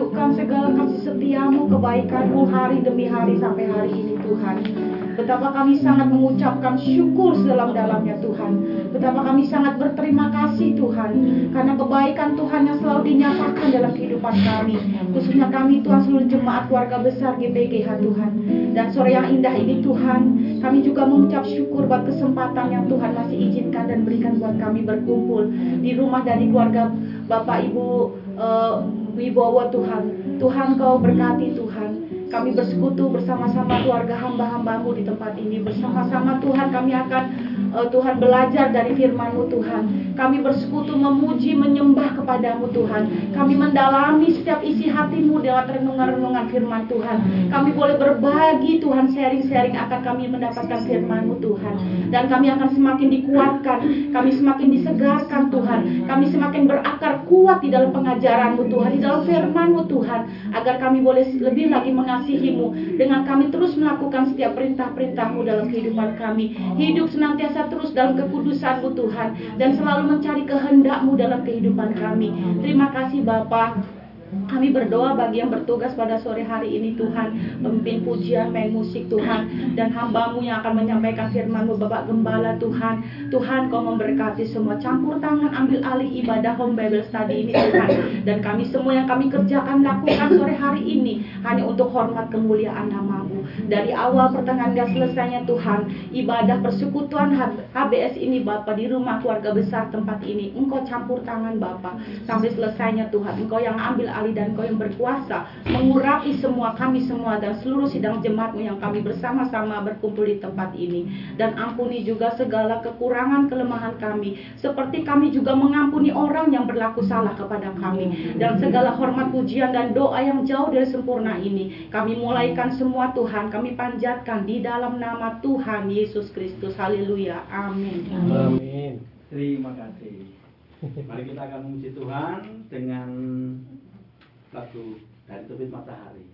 tunjukkan segala kasih setiamu, kebaikanmu hari demi hari sampai hari ini Tuhan. Betapa kami sangat mengucapkan syukur sedalam-dalamnya Tuhan. Betapa kami sangat berterima kasih Tuhan. Karena kebaikan Tuhan yang selalu dinyatakan dalam kehidupan kami. Khususnya kami Tuhan seluruh jemaat keluarga besar GPGH Tuhan. Dan sore yang indah ini Tuhan. Kami juga mengucap syukur buat kesempatan yang Tuhan masih izinkan dan berikan buat kami berkumpul. Di rumah dari keluarga Bapak Ibu uh, Wibowo Tuhan. Tuhan kau berkati Tuhan. Kami bersekutu bersama-sama keluarga hamba-hambamu di tempat ini. Bersama-sama Tuhan kami akan uh, Tuhan belajar dari firman-Mu Tuhan. Kami bersekutu memuji, menyembah kepadamu Tuhan. Kami mendalami setiap isi hatimu dengan renungan-renungan firman Tuhan. Kami boleh berbagi Tuhan, sharing-sharing akan kami mendapatkan firman-Mu Tuhan. Dan kami akan semakin dikuatkan, kami semakin disegarkan Tuhan. Kami semakin berakar kuat di dalam pengajaran-Mu Tuhan, di dalam firman-Mu Tuhan. Agar kami boleh lebih lagi mengasihi mengasihimu dengan kami terus melakukan setiap perintah-perintahmu dalam kehidupan kami hidup senantiasa terus dalam kekudusanmu Tuhan dan selalu mencari kehendakmu dalam kehidupan kami. Terima kasih Bapak kami berdoa bagi yang bertugas pada sore hari ini Tuhan. Pemimpin pujian, main musik Tuhan. Dan hambamu yang akan menyampaikan firmanmu Bapak Gembala Tuhan. Tuhan kau memberkati semua. Campur tangan Ambil alih ibadah home Bible study ini Tuhan. Dan kami semua yang kami kerjakan lakukan sore hari ini Hanya untuk hormat kemuliaan namamu. Dari awal pertengahan dan selesainya Tuhan, ibadah persekutuan HBS ini Bapak di rumah keluarga besar tempat ini, Engkau campur tangan Bapak. Sampai selesainya Tuhan. Engkau yang ambil alih dan Engkau yang berkuasa mengurapi semua kami semua dan seluruh sidang jemaatmu yang kami bersama-sama berkumpul di tempat ini. Dan ampuni juga segala kekurangan kelemahan kami, seperti kami juga mengampuni orang yang berlaku salah kepada kami. Dan segala hormat pujian dan doa yang jauh dari sempurna ini, kami mulaikan semua Tuhan, kami panjatkan di dalam nama Tuhan Yesus Kristus. Haleluya. Amin. Amin. Terima kasih. Mari kita akan memuji Tuhan dengan lagu dari terbit matahari.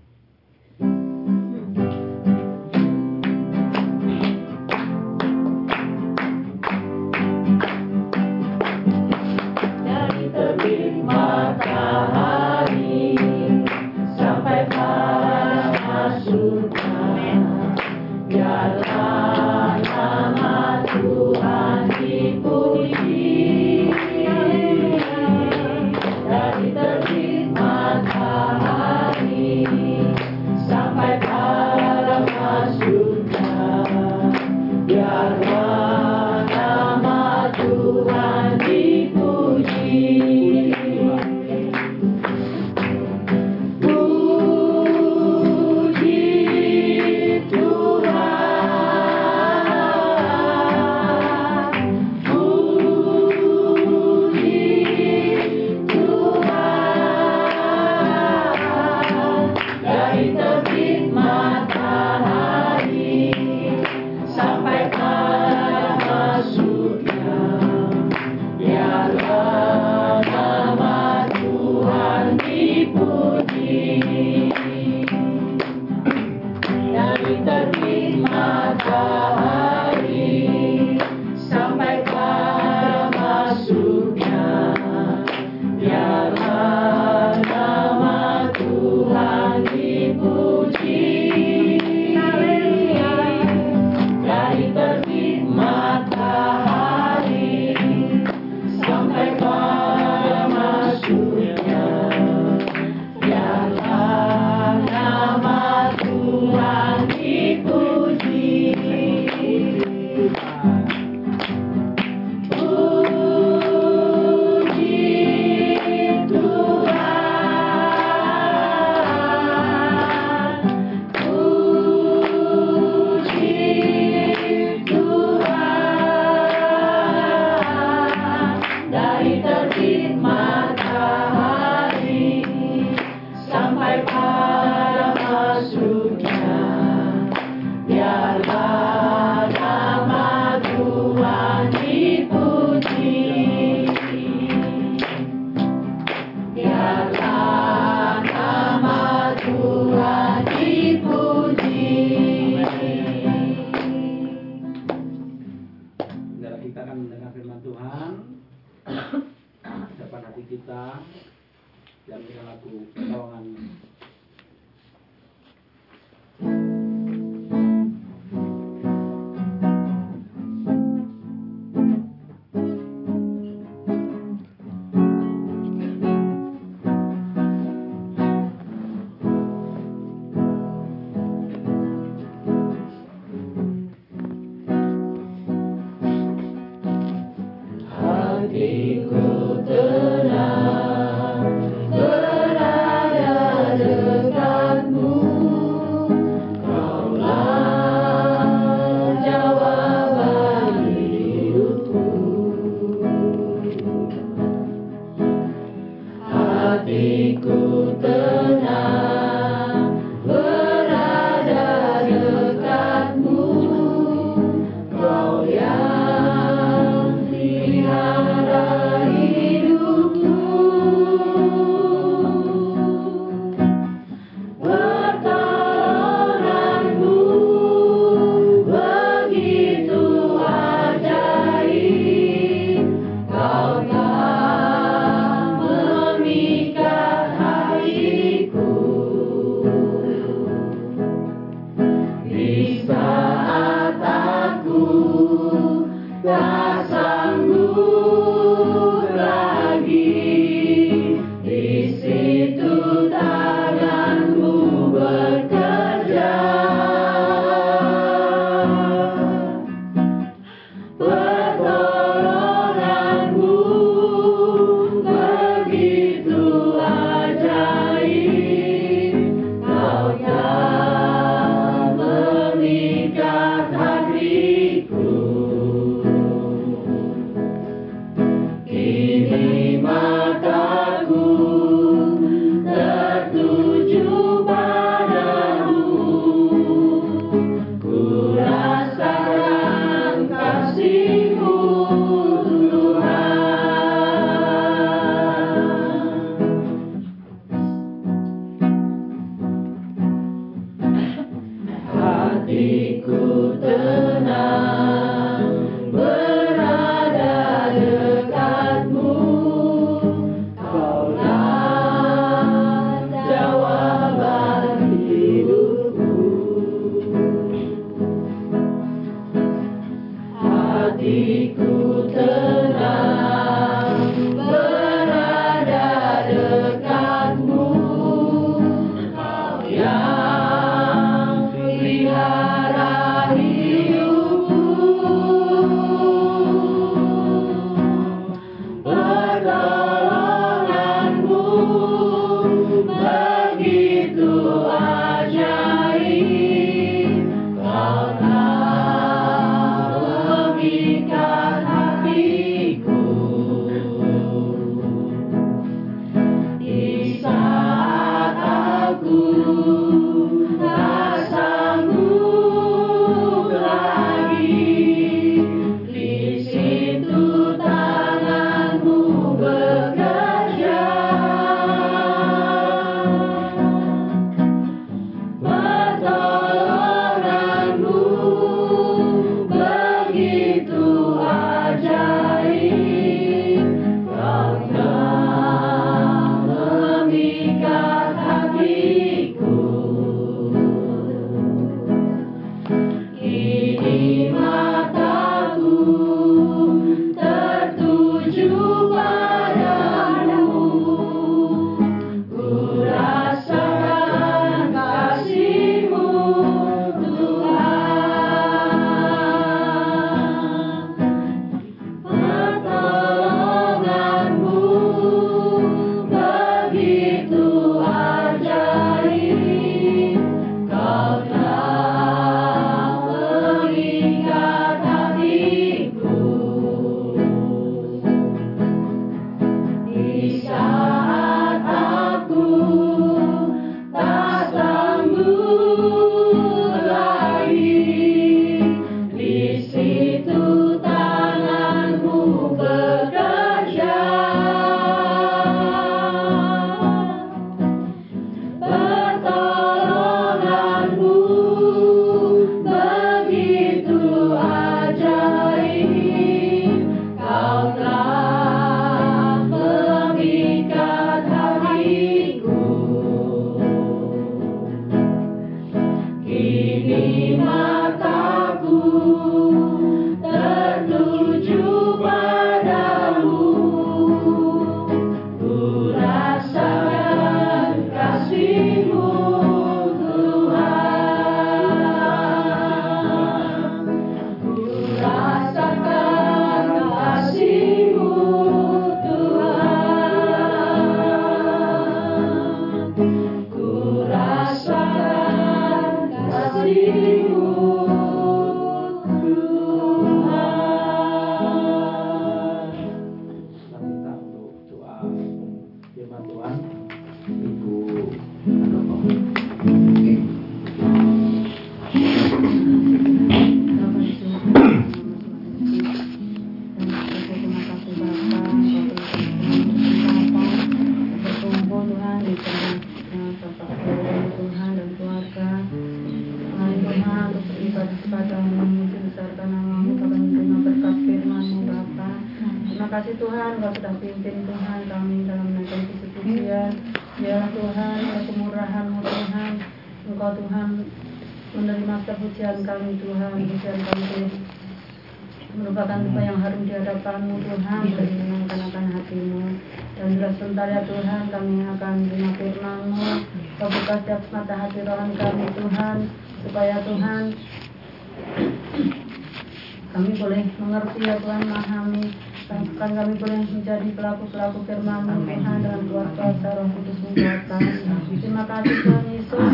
Tuhan Yesus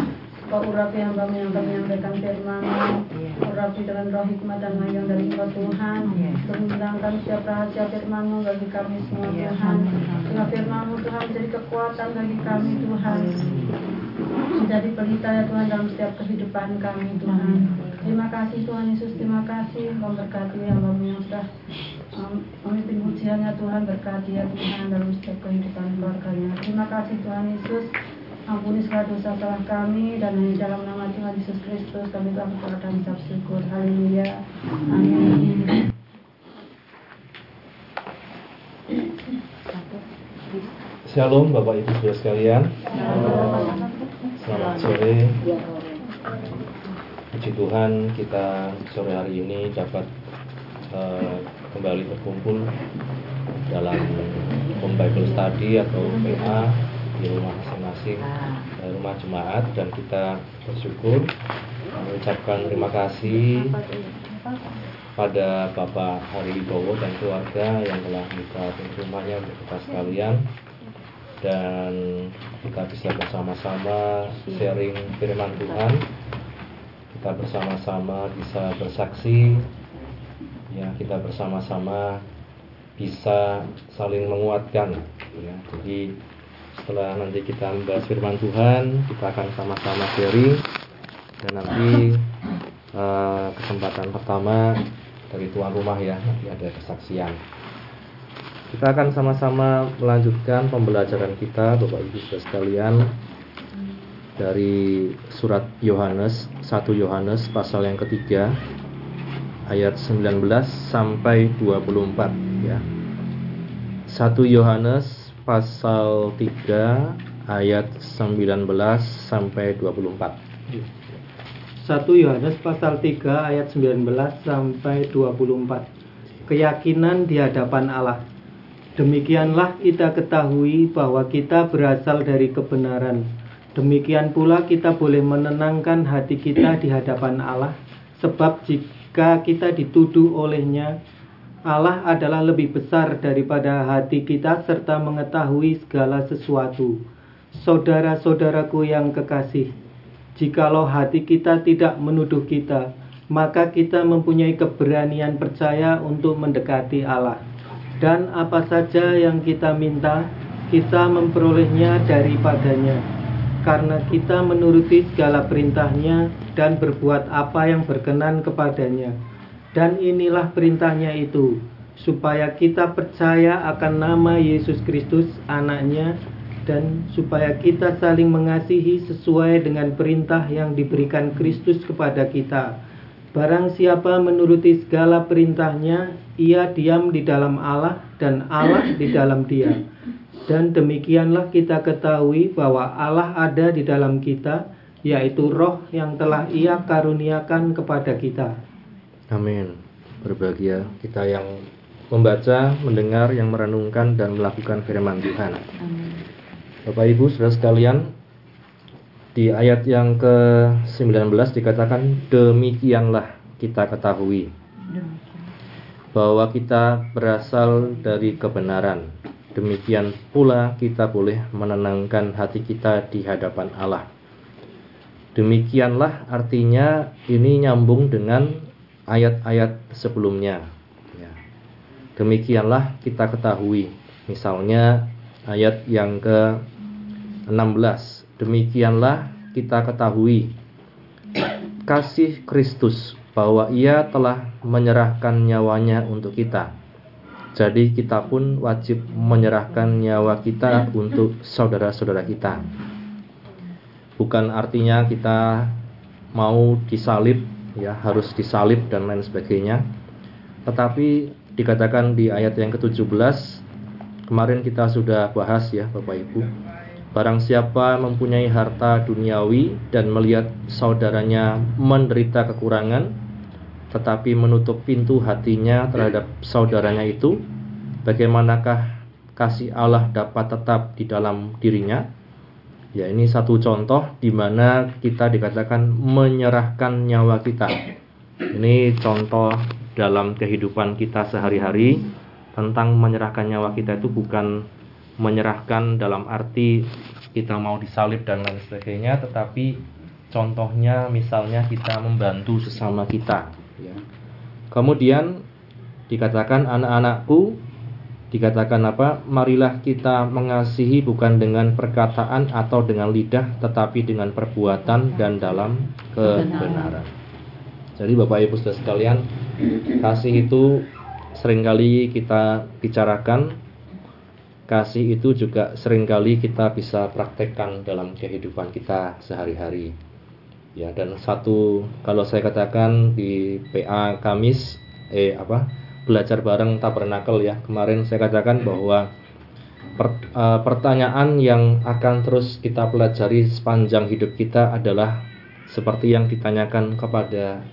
Kau urapi kami yang kami menyampaikan firman-Mu Urapi dengan roh hikmat dan ayam dari Engkau Tuhan. Iya. Untuk setiap rahasia firmanmu bagi kami semua iya, Tuhan. Sehingga firman Tuhan menjadi kekuatan bagi kami Tuhan. Iya. Menjadi pelita ya Tuhan dalam setiap kehidupan kami Tuhan. Terima kasih Tuhan Yesus, terima kasih. Memberkati yang kami yang sudah memimpin ujiannya Tuhan. Berkati ya Tuhan dalam setiap kehidupan keluarganya. Terima kasih Tuhan Yesus. Ampuni segala dosa salah kami dan hanya dalam nama Tuhan Yesus Kristus kami telah berdoa dan ucap syukur. Haleluya. Amin. Shalom Bapak Ibu Saudara sekalian. Selamat sore. Puji Tuhan kita sore hari ini dapat uh, kembali berkumpul dalam home Bible study atau PA di rumah masing masing-masing eh, rumah jemaat dan kita bersyukur mengucapkan terima kasih pada Bapak Hari Wibowo dan keluarga yang telah buka pintu rumahnya untuk kita sekalian. Dan kita bisa bersama-sama sharing firman Tuhan. Kita bersama-sama bisa bersaksi. Ya kita bersama-sama bisa saling menguatkan. Ya jadi setelah nanti kita membahas firman Tuhan kita akan sama-sama sharing dan nanti uh, kesempatan pertama dari tuan rumah ya nanti ada kesaksian kita akan sama-sama melanjutkan pembelajaran kita Bapak Ibu sekalian dari surat Yohanes 1 Yohanes pasal yang ketiga ayat 19 sampai 24 ya. 1 Yohanes pasal 3 ayat 19 sampai 24. 1 Yohanes pasal 3 ayat 19 sampai 24. Keyakinan di hadapan Allah. Demikianlah kita ketahui bahwa kita berasal dari kebenaran. Demikian pula kita boleh menenangkan hati kita di hadapan Allah, sebab jika kita dituduh olehnya, Allah adalah lebih besar daripada hati kita serta mengetahui segala sesuatu. Saudara-saudaraku yang kekasih, jikalau hati kita tidak menuduh kita, maka kita mempunyai keberanian percaya untuk mendekati Allah. Dan apa saja yang kita minta, kita memperolehnya daripadanya karena kita menuruti segala perintahnya dan berbuat apa yang berkenan kepadanya. Dan inilah perintahnya itu, supaya kita percaya akan nama Yesus Kristus anaknya dan supaya kita saling mengasihi sesuai dengan perintah yang diberikan Kristus kepada kita. Barang siapa menuruti segala perintahnya, ia diam di dalam Allah dan Allah di dalam dia. Dan demikianlah kita ketahui bahwa Allah ada di dalam kita, yaitu roh yang telah ia karuniakan kepada kita. Amin. Berbahagia kita yang membaca, mendengar, yang merenungkan dan melakukan firman Tuhan. Bapak Ibu, Saudara sekalian, di ayat yang ke-19 dikatakan demikianlah kita ketahui bahwa kita berasal dari kebenaran demikian pula kita boleh menenangkan hati kita di hadapan Allah. Demikianlah artinya ini nyambung dengan ayat-ayat sebelumnya. Ya. Demikianlah kita ketahui. Misalnya ayat yang ke-16. Demikianlah kita ketahui kasih Kristus bahwa ia telah menyerahkan nyawanya untuk kita jadi kita pun wajib menyerahkan nyawa kita untuk saudara-saudara kita. Bukan artinya kita mau disalib ya harus disalib dan lain sebagainya. Tetapi dikatakan di ayat yang ke-17 kemarin kita sudah bahas ya Bapak Ibu. Barang siapa mempunyai harta duniawi dan melihat saudaranya menderita kekurangan, tetapi menutup pintu hatinya terhadap saudaranya itu, bagaimanakah kasih Allah dapat tetap di dalam dirinya? Ya, ini satu contoh di mana kita dikatakan menyerahkan nyawa kita. Ini contoh dalam kehidupan kita sehari-hari tentang menyerahkan nyawa kita itu bukan menyerahkan dalam arti kita mau disalib dan lain sebagainya, tetapi contohnya misalnya kita membantu sesama kita ya. Kemudian dikatakan anak-anakku dikatakan apa? Marilah kita mengasihi bukan dengan perkataan atau dengan lidah tetapi dengan perbuatan dan dalam kebenaran. Jadi Bapak Ibu Saudara sekalian, kasih itu sering kali kita bicarakan kasih itu juga sering kali kita bisa praktekkan dalam kehidupan kita sehari-hari ya dan satu kalau saya katakan di PA Kamis eh apa belajar bareng tabernakel ya. Kemarin saya katakan bahwa per, uh, pertanyaan yang akan terus kita pelajari sepanjang hidup kita adalah seperti yang ditanyakan kepada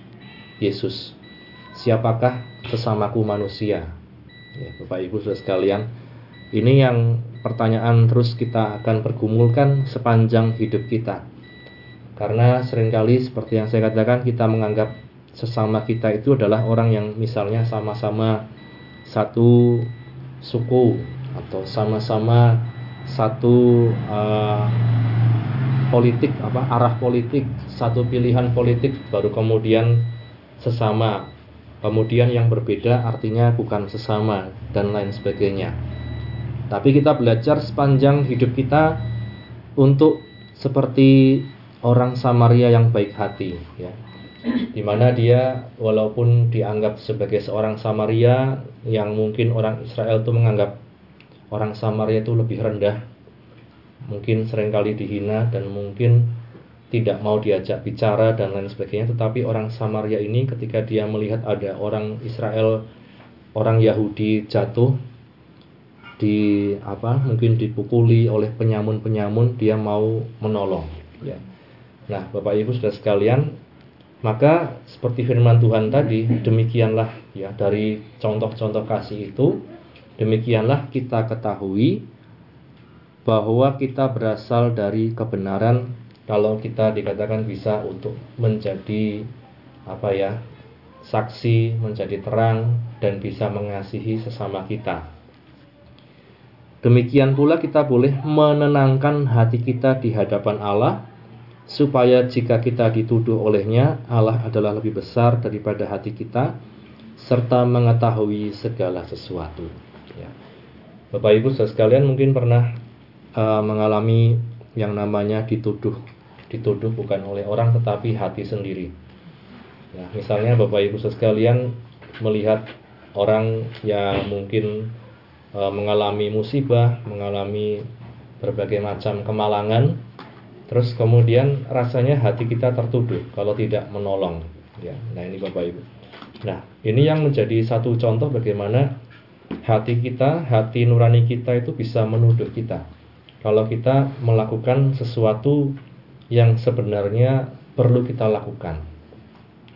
Yesus. Siapakah sesamaku manusia? Ya, Bapak Ibu Saudara sekalian, ini yang pertanyaan terus kita akan pergumulkan sepanjang hidup kita. Karena sering kali seperti yang saya katakan kita menganggap sesama kita itu adalah orang yang misalnya sama-sama satu suku atau sama-sama satu uh, politik apa arah politik satu pilihan politik baru kemudian sesama kemudian yang berbeda artinya bukan sesama dan lain sebagainya tapi kita belajar sepanjang hidup kita untuk seperti orang Samaria yang baik hati ya. Di mana dia walaupun dianggap sebagai seorang Samaria yang mungkin orang Israel itu menganggap orang Samaria itu lebih rendah. Mungkin sering kali dihina dan mungkin tidak mau diajak bicara dan lain sebagainya tetapi orang Samaria ini ketika dia melihat ada orang Israel orang Yahudi jatuh di apa mungkin dipukuli oleh penyamun-penyamun dia mau menolong ya. Nah, Bapak Ibu sudah sekalian, maka seperti firman Tuhan tadi, demikianlah ya dari contoh-contoh kasih itu, demikianlah kita ketahui bahwa kita berasal dari kebenaran kalau kita dikatakan bisa untuk menjadi apa ya saksi menjadi terang dan bisa mengasihi sesama kita. Demikian pula kita boleh menenangkan hati kita di hadapan Allah supaya jika kita dituduh olehnya Allah adalah lebih besar daripada hati kita serta mengetahui segala sesuatu. Ya. Bapak Ibu sekalian mungkin pernah uh, mengalami yang namanya dituduh, dituduh bukan oleh orang tetapi hati sendiri. Ya, misalnya Bapak Ibu sekalian melihat orang yang mungkin E, mengalami musibah, mengalami berbagai macam kemalangan, terus kemudian rasanya hati kita tertuduh kalau tidak menolong. Ya, nah ini Bapak Ibu. Nah, ini yang menjadi satu contoh bagaimana hati kita, hati nurani kita itu bisa menuduh kita. Kalau kita melakukan sesuatu yang sebenarnya perlu kita lakukan.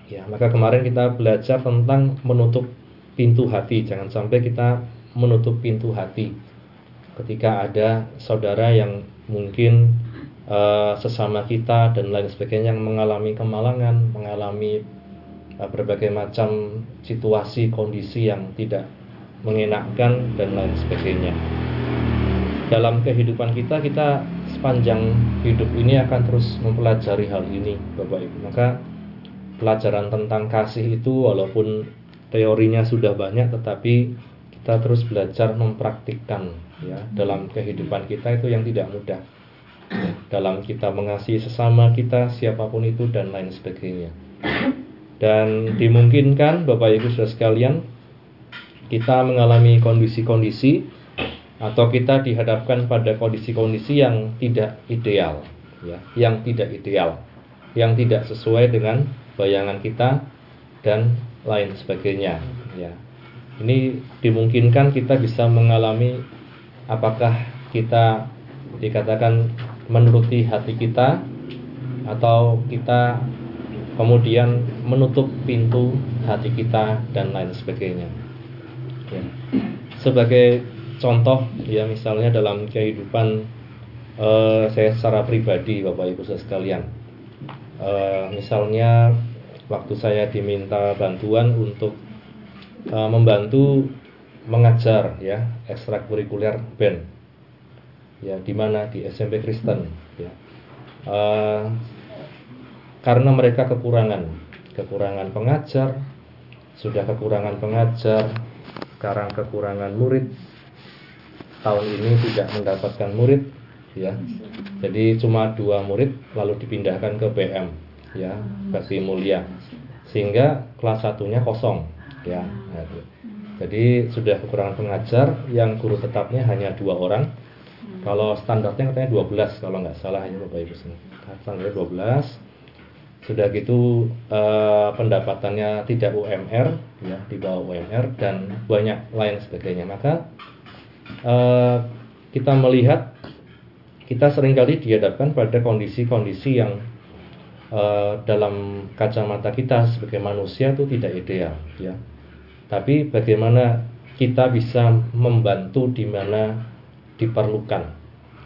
Ya, maka kemarin kita belajar tentang menutup pintu hati. Jangan sampai kita menutup pintu hati ketika ada saudara yang mungkin uh, sesama kita dan lain sebagainya yang mengalami kemalangan, mengalami uh, berbagai macam situasi kondisi yang tidak mengenakkan dan lain sebagainya. Dalam kehidupan kita kita sepanjang hidup ini akan terus mempelajari hal ini, Bapak Ibu. Maka pelajaran tentang kasih itu walaupun teorinya sudah banyak tetapi kita terus belajar mempraktikkan ya dalam kehidupan kita itu yang tidak mudah dalam kita mengasihi sesama kita siapa pun itu dan lain sebagainya. Dan dimungkinkan Bapak Ibu Saudara sekalian kita mengalami kondisi-kondisi atau kita dihadapkan pada kondisi-kondisi yang tidak ideal ya yang tidak ideal yang tidak sesuai dengan bayangan kita dan lain sebagainya ya. Ini dimungkinkan kita bisa mengalami apakah kita dikatakan menuruti hati kita atau kita kemudian menutup pintu hati kita dan lain sebagainya. Ya. Sebagai contoh ya misalnya dalam kehidupan uh, saya secara pribadi Bapak Ibu sekalian, uh, misalnya waktu saya diminta bantuan untuk uh, membantu mengajar ya ekstrakurikuler band ya di mana? Di SMP Kristen ya. Uh, karena mereka kekurangan kekurangan pengajar sudah kekurangan pengajar sekarang kekurangan murid tahun ini tidak mendapatkan murid ya. Jadi cuma dua murid lalu dipindahkan ke BM ya Bakti Mulia. Sehingga kelas satunya kosong ya. Nah, jadi sudah kekurangan pengajar yang guru tetapnya hanya dua orang kalau standarnya katanya 12 kalau nggak salah ya Bapak Ibu standarnya 12 sudah gitu eh, pendapatannya tidak UMR ya di bawah UMR dan banyak lain sebagainya. Maka eh, kita melihat kita sering kali dihadapkan pada kondisi-kondisi yang uh, dalam kacamata kita sebagai manusia itu tidak ideal ya. Tapi bagaimana kita bisa membantu di mana diperlukan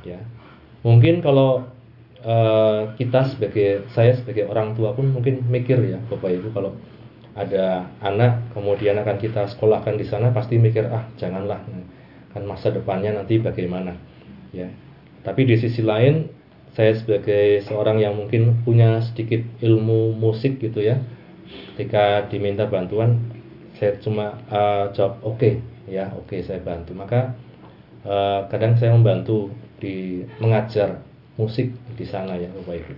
ya. Mungkin kalau eh, kita sebagai saya sebagai orang tua pun mungkin mikir ya bapak ibu kalau ada anak kemudian akan kita sekolahkan di sana pasti mikir ah janganlah kan masa depannya nanti bagaimana ya. Tapi di sisi lain saya sebagai seorang yang mungkin punya sedikit ilmu musik gitu ya ketika diminta bantuan saya cuma uh, jawab oke okay. ya oke okay, saya bantu. Maka uh, kadang saya membantu di mengajar musik di sana ya Bapak Ibu.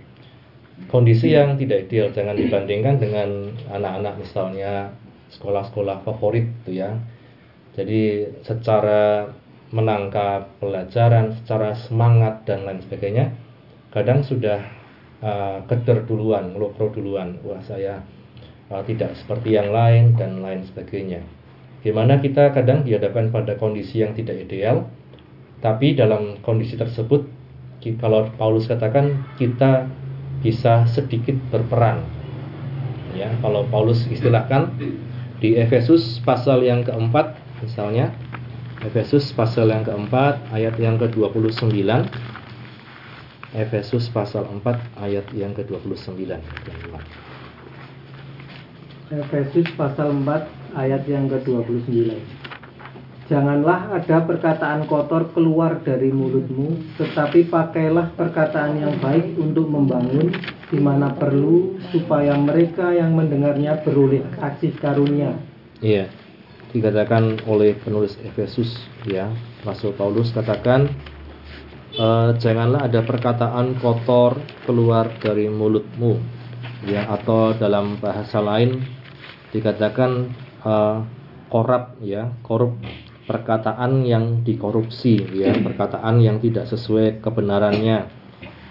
Kondisi yang tidak ideal jangan dibandingkan dengan anak-anak misalnya sekolah-sekolah favorit gitu ya. Jadi secara menangkap pelajaran secara semangat dan lain sebagainya kadang sudah uh, keder duluan ngelokro duluan. Wah saya uh, tidak seperti yang lain dan lain sebagainya. Gimana kita kadang dihadapkan pada kondisi yang tidak ideal, tapi dalam kondisi tersebut, kalau Paulus katakan kita bisa sedikit berperan. Ya, kalau Paulus istilahkan di Efesus pasal yang keempat, misalnya Efesus pasal yang keempat ayat yang ke-29 Efesus pasal 4 ayat yang ke-29 Efesus pasal 4 ayat yang ke-29 Janganlah ada perkataan kotor keluar dari mulutmu Tetapi pakailah perkataan yang baik untuk membangun di mana perlu Supaya mereka yang mendengarnya beroleh kasih karunia. Iya, dikatakan oleh penulis Efesus ya. Rasul Paulus katakan e, Janganlah ada perkataan kotor keluar dari mulutmu ya atau dalam bahasa lain dikatakan uh, korup ya korup perkataan yang dikorupsi ya perkataan yang tidak sesuai kebenarannya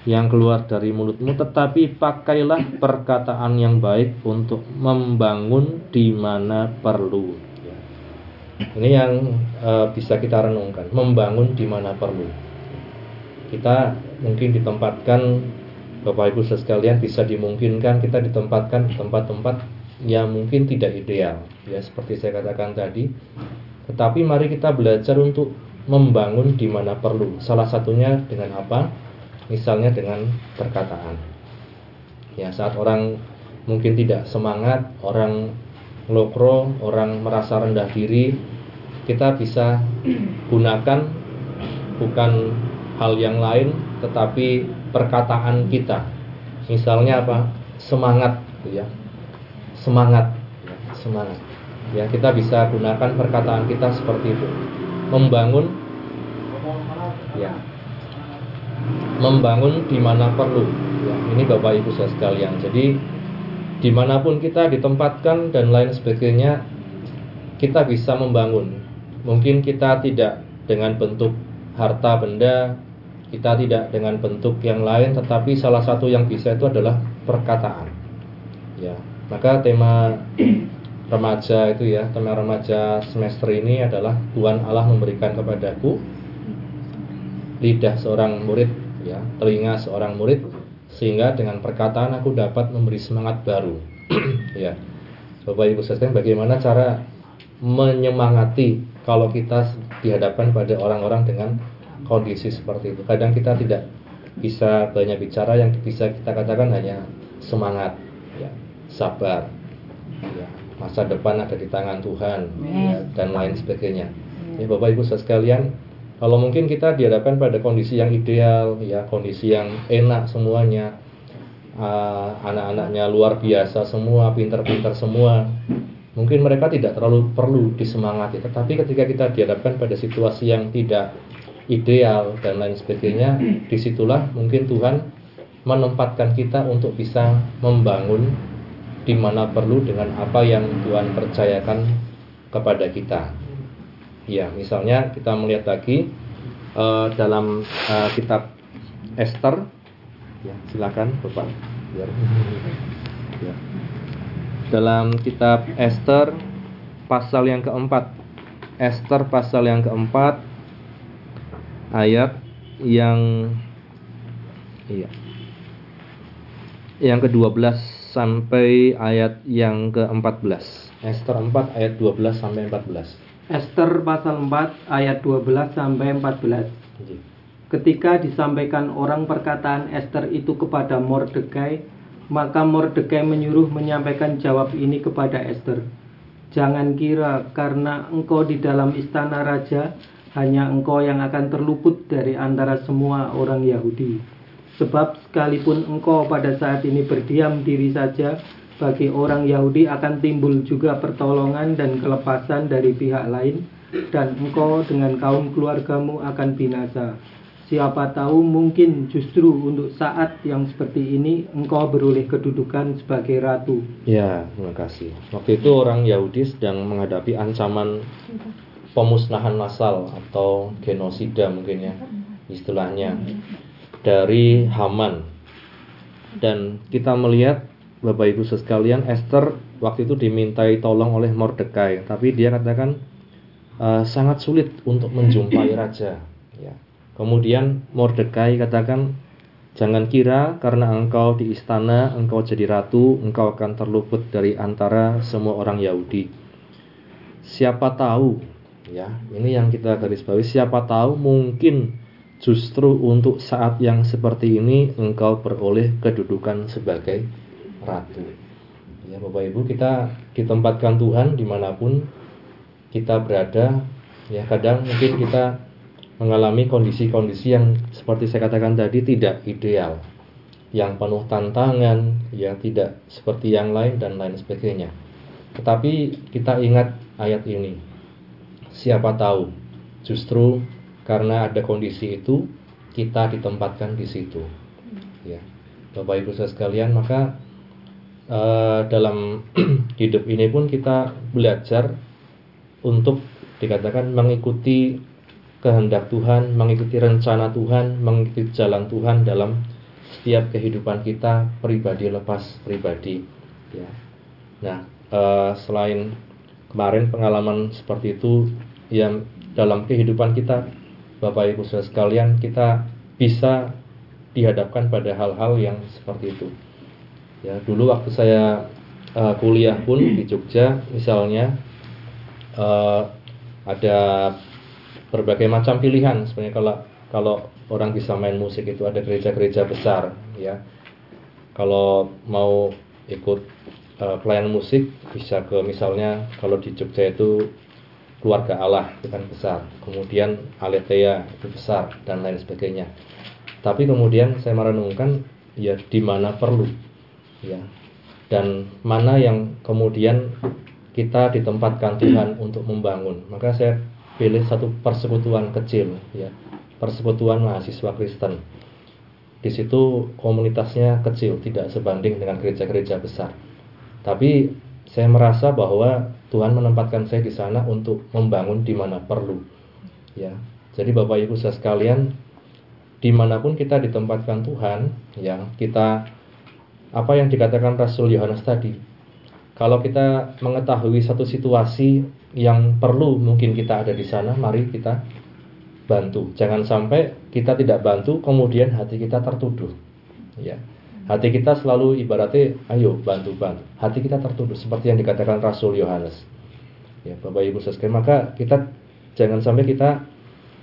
yang keluar dari mulutmu. Tetapi pakailah perkataan yang baik untuk membangun di mana perlu. Ya. ini yang uh, bisa kita renungkan membangun di mana perlu. Kita mungkin ditempatkan Bapak Ibu sekalian bisa dimungkinkan kita ditempatkan di tempat-tempat yang mungkin tidak ideal. Ya seperti saya katakan tadi tetapi mari kita belajar untuk membangun di mana perlu. Salah satunya dengan apa? Misalnya dengan perkataan. Ya saat orang mungkin tidak semangat orang lokro orang merasa rendah diri kita bisa gunakan bukan hal yang lain tetapi perkataan kita. Misalnya apa? Semangat ya. Semangat semangat ya kita bisa gunakan perkataan kita seperti itu. Membangun ya. Membangun di mana perlu. Ya ini bapak ibu saya sekalian. Jadi di mana pun kita ditempatkan dan lain sebagainya kita bisa membangun. Mungkin kita tidak dengan bentuk harta benda kita tidak dengan bentuk yang lain tetapi salah satu yang bisa itu adalah perkataan. Ya maka tema remaja itu ya, tema remaja semester ini adalah Tuhan Allah memberikan kepadaku lidah seorang murid ya, telinga seorang murid sehingga dengan perkataan aku dapat memberi semangat baru. ya. Bapak Ibu sekalian bagaimana cara menyemangati kalau kita dihadapkan pada orang-orang dengan kondisi seperti itu. Kadang kita tidak bisa banyak bicara yang bisa kita katakan hanya semangat ya sabar ya, masa depan ada di tangan Tuhan ya, dan lain sebagainya. Ya Bapak Ibu sekalian kalau mungkin kita dihadapkan pada kondisi yang ideal ya kondisi yang enak semuanya uh, anak-anaknya luar biasa semua pinter-pinter semua mungkin mereka tidak terlalu perlu disemangati. Tetapi ketika kita dihadapkan pada situasi yang tidak ideal dan lain sebagainya di situlah mungkin Tuhan menempatkan kita untuk bisa membangun di mana perlu dengan apa yang Tuhan percayakan kepada kita. Ya, misalnya kita melihat lagi uh, dalam uh, kitab Esther. Ya, silakan Bapak. Biar. Ya. Dalam kitab Esther pasal yang keempat. Esther pasal yang keempat ayat yang iya yang ke-12 sampai ayat yang ke-14. Esther 4 ayat 12 sampai 14. Esther pasal 4 ayat 12 sampai 14. Ji. Ketika disampaikan orang perkataan Esther itu kepada Mordekai, maka Mordekai menyuruh menyampaikan jawab ini kepada Esther. Jangan kira karena engkau di dalam istana raja, hanya engkau yang akan terluput dari antara semua orang Yahudi. Sebab sekalipun engkau pada saat ini berdiam diri saja, bagi orang Yahudi akan timbul juga pertolongan dan kelepasan dari pihak lain, dan engkau dengan kaum keluargamu akan binasa. Siapa tahu mungkin justru untuk saat yang seperti ini engkau beroleh kedudukan sebagai ratu. Ya, terima kasih. Waktu itu orang Yahudi sedang menghadapi ancaman pemusnahan massal atau genosida mungkin ya istilahnya dari Haman. Dan kita melihat Bapak Ibu sekalian Esther waktu itu dimintai tolong oleh Mordekai, tapi dia katakan "Eh, sangat sulit untuk menjumpai raja. Ya. Kemudian Mordekai katakan Jangan kira karena engkau di istana, engkau jadi ratu, engkau akan terluput dari antara semua orang Yahudi. Siapa tahu, ya, ini yang kita garis bawahi. Siapa tahu mungkin justru untuk saat yang seperti ini engkau beroleh kedudukan sebagai ratu. Ya, Bapak Ibu, kita ditempatkan Tuhan di mana pun kita berada. Ya, kadang mungkin kita mengalami kondisi-kondisi yang seperti saya katakan tadi tidak ideal, yang penuh tantangan, yang tidak seperti yang lain dan lain sebagainya. Tetapi kita ingat ayat ini. Siapa tahu justru karena ada kondisi itu kita ditempatkan di situ. Ya. Bapak Ibu saudara sekalian, maka eh, dalam hidup ini pun kita belajar untuk dikatakan mengikuti kehendak Tuhan, mengikuti rencana Tuhan, mengikuti jalan Tuhan dalam setiap kehidupan kita pribadi lepas pribadi. Ya. Nah, eh, selain kemarin pengalaman seperti itu, yang dalam kehidupan kita, Bapak Ibu saudara sekalian, kita bisa dihadapkan pada hal-hal yang seperti itu. Ya, dulu waktu saya eh, kuliah pun di Jogja, misalnya eh, ada berbagai macam pilihan sebenarnya kalau kalau orang bisa main musik itu ada gereja-gereja besar ya kalau mau ikut uh, pelayanan musik bisa ke misalnya kalau di Jogja itu keluarga Allah itu kan besar. Kemudian Aletheia itu besar dan lain sebagainya. Tapi kemudian saya merenungkan ya di mana perlu ya. Dan mana yang kemudian kita ditempatkan Tuhan untuk membangun. Maka saya pilih satu persekutuan kecil ya. Persekutuan mahasiswa Kristen. Di situ komunitasnya kecil tidak sebanding dengan gereja-gereja besar. Tapi saya merasa bahwa Tuhan menempatkan saya di sana untuk membangun di mana perlu ya jadi Bapak Ibu saudara sekalian di mana pun kita ditempatkan Tuhan ya kita apa yang dikatakan Rasul Yohanes tadi kalau kita mengetahui satu situasi yang perlu mungkin kita ada di sana, mari kita bantu. Jangan sampai kita tidak bantu, kemudian hati kita tertuduh. Ya, hati kita selalu ibaratnya, ayo bantu bantu. Hati kita tertuduh seperti yang dikatakan Rasul Yohanes. Ya, Bapak Ibu sekalian, maka kita jangan sampai kita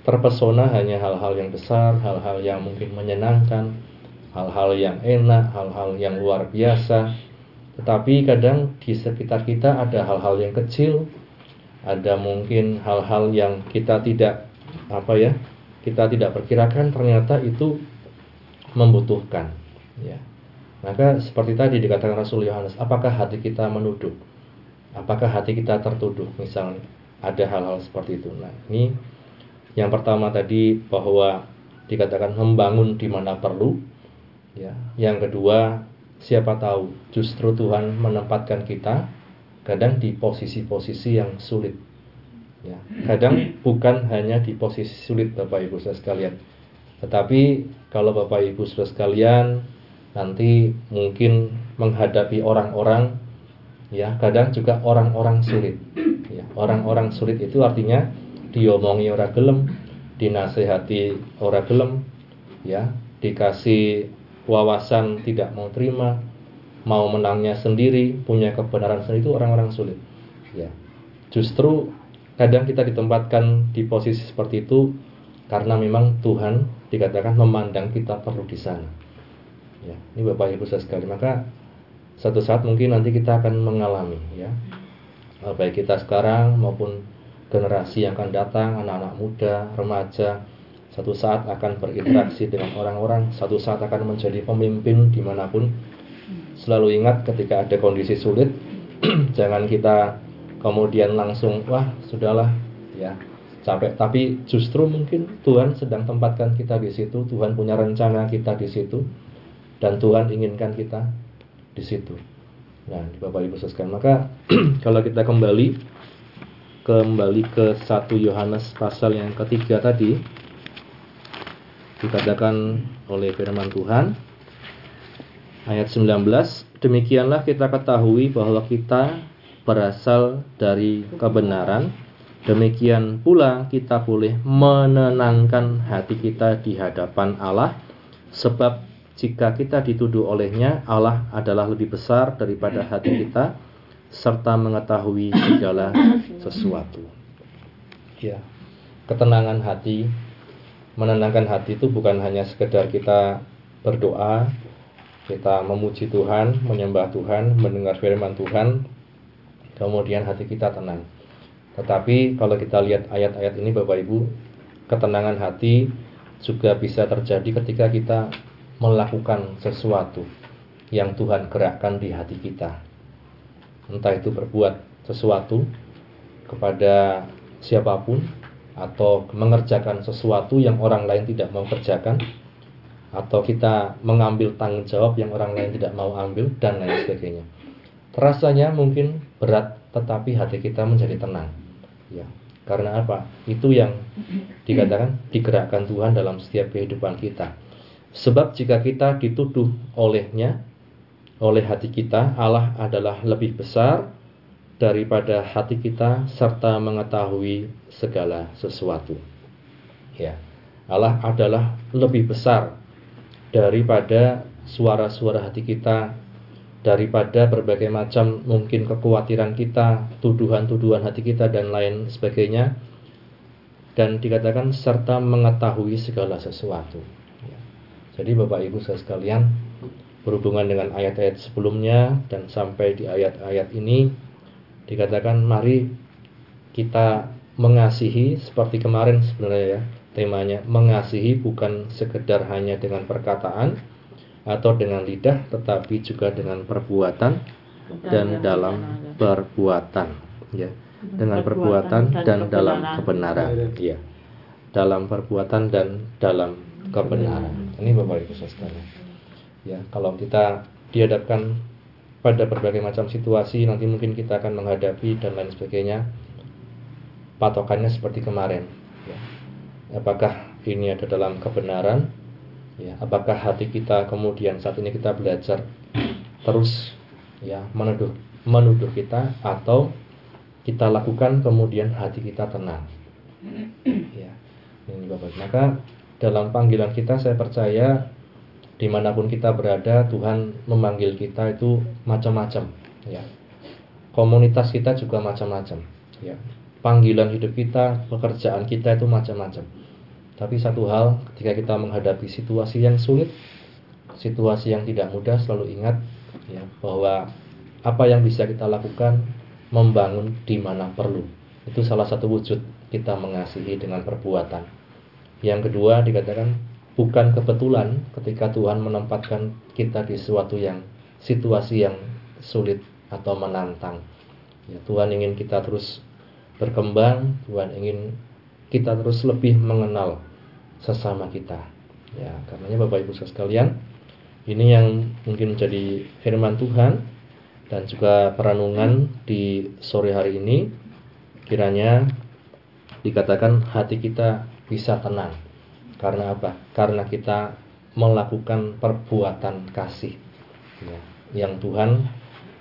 terpesona hanya hal-hal yang besar, hal-hal yang mungkin menyenangkan, hal-hal yang enak, hal-hal yang luar biasa. Tetapi kadang di sekitar kita ada hal-hal yang kecil, ada mungkin hal-hal yang kita tidak apa ya kita tidak perkirakan ternyata itu membutuhkan ya maka seperti tadi dikatakan Rasul Yohanes apakah hati kita menuduh apakah hati kita tertuduh misalnya? Ada hal-hal seperti itu. Nah ini yang pertama tadi bahwa dikatakan membangun di mana perlu ya. Yang kedua siapa tahu justru Tuhan menempatkan kita kadang di posisi-posisi yang sulit. Ya, kadang bukan hanya di posisi sulit Bapak Ibu saudara sekalian, tetapi kalau Bapak Ibu saudara sekalian nanti mungkin menghadapi orang-orang, ya kadang juga orang-orang sulit. Ya, orang-orang sulit itu artinya diomongi orang gelem, dinasehati orang gelem, ya dikasih wawasan tidak mau terima, mau menangnya sendiri, punya kebenaran sendiri itu orang-orang sulit. Ya. Justru kadang kita ditempatkan di posisi seperti itu karena memang Tuhan dikatakan memandang kita perlu di sana. Ya, ini Bapak Ibu sekali. Maka satu saat mungkin nanti kita akan mengalami ya. Baik kita sekarang maupun generasi yang akan datang, anak-anak muda, remaja, satu saat akan berinteraksi dengan orang-orang, satu saat akan menjadi pemimpin di mana pun. Selalu ingat ketika ada kondisi sulit, jangan kita kemudian langsung wah sudahlah ya capek. Tapi justru mungkin Tuhan sedang tempatkan kita di situ, Tuhan punya rencana kita di situ, dan Tuhan inginkan kita di situ. Nah, di Bapak Ibu sekalian, maka kalau kita kembali kembali ke 1 Yohanes pasal yang ketiga tadi, dikatakan oleh firman Tuhan ayat 19 demikianlah kita ketahui bahwa kita berasal dari kebenaran demikian pula kita boleh menenangkan hati kita di hadapan Allah sebab jika kita dituduh olehnya Allah adalah lebih besar daripada hati kita serta mengetahui segala sesuatu ya ketenangan hati menenangkan hati itu bukan hanya sekedar kita berdoa, kita memuji Tuhan, menyembah Tuhan, mendengar firman Tuhan, kemudian hati kita tenang. Tetapi kalau kita lihat ayat-ayat ini Bapak Ibu, ketenangan hati juga bisa terjadi ketika kita melakukan sesuatu yang Tuhan gerakkan di hati kita. Entah itu berbuat sesuatu kepada siapa pun atau mengerjakan sesuatu yang orang lain tidak mau kerjakan atau kita mengambil tanggung jawab yang orang lain tidak mau ambil dan lain sebagainya. Rasanya mungkin berat tetapi hati kita menjadi tenang. Ya. Karena apa? Itu yang dikatakan digerakkan Tuhan dalam setiap kehidupan kita. Sebab jika kita dituduh olehnya, oleh hati kita, Allah adalah lebih besar daripada hati kita serta mengetahui segala sesuatu. Ya. Allah adalah lebih besar daripada suara-suara hati kita, daripada berbagai macam mungkin kekhawatiran kita, tuduhan-tuduhan hati kita dan lain sebagainya. Dan dikatakan serta mengetahui segala sesuatu. Jadi Bapak Ibu sekalian, berhubungan dengan ayat-ayat sebelumnya dan sampai di ayat-ayat ini dikatakan mari kita mengasihi seperti kemarin sebenarnya ya temanya mengasihi bukan sekedar hanya dengan perkataan atau dengan lidah tetapi juga dengan perbuatan dan dalam perbuatan ya. Dengan perbuatan dan dalam kebenaran ya. Dalam perbuatan dan dalam kebenaran ini Bapak Ibu sekalian. Ya kalau kita dihadapkan pada berbagai macam situasi nanti mungkin kita akan menghadapi dan lain sebagainya patokannya seperti kemarin. Ya. apakah ini ada dalam kebenaran? Ya apakah hati kita kemudian saat ini kita belajar terus ya menuduh menuduh kita atau kita lakukan kemudian hati kita tenang? Ya ini bapak maka dalam panggilan kita saya percaya di mana pun kita berada Tuhan memanggil kita itu macam-macam ya. Komunitas kita juga macam-macam ya. Panggilan hidup kita pekerjaan kita itu macam-macam. Tapi satu hal ketika kita menghadapi situasi yang sulit situasi yang tidak mudah selalu ingat ya bahwa apa yang bisa kita lakukan membangun di mana perlu. Itu salah satu wujud kita mengasihi dengan perbuatan yang kedua dikatakan bukan kebetulan ketika Tuhan menempatkan kita di sesuatu yang situasi yang sulit atau menantang. Ya, Tuhan ingin kita terus berkembang, Tuhan ingin kita terus lebih mengenal sesama kita. Ya, karenanya Bapak Ibu sekalian, ini yang mungkin menjadi firman Tuhan dan juga perenungan di sore hari ini kiranya dikatakan hati kita bisa tenang karena apa? Karena kita melakukan perbuatan kasih ya, yang Tuhan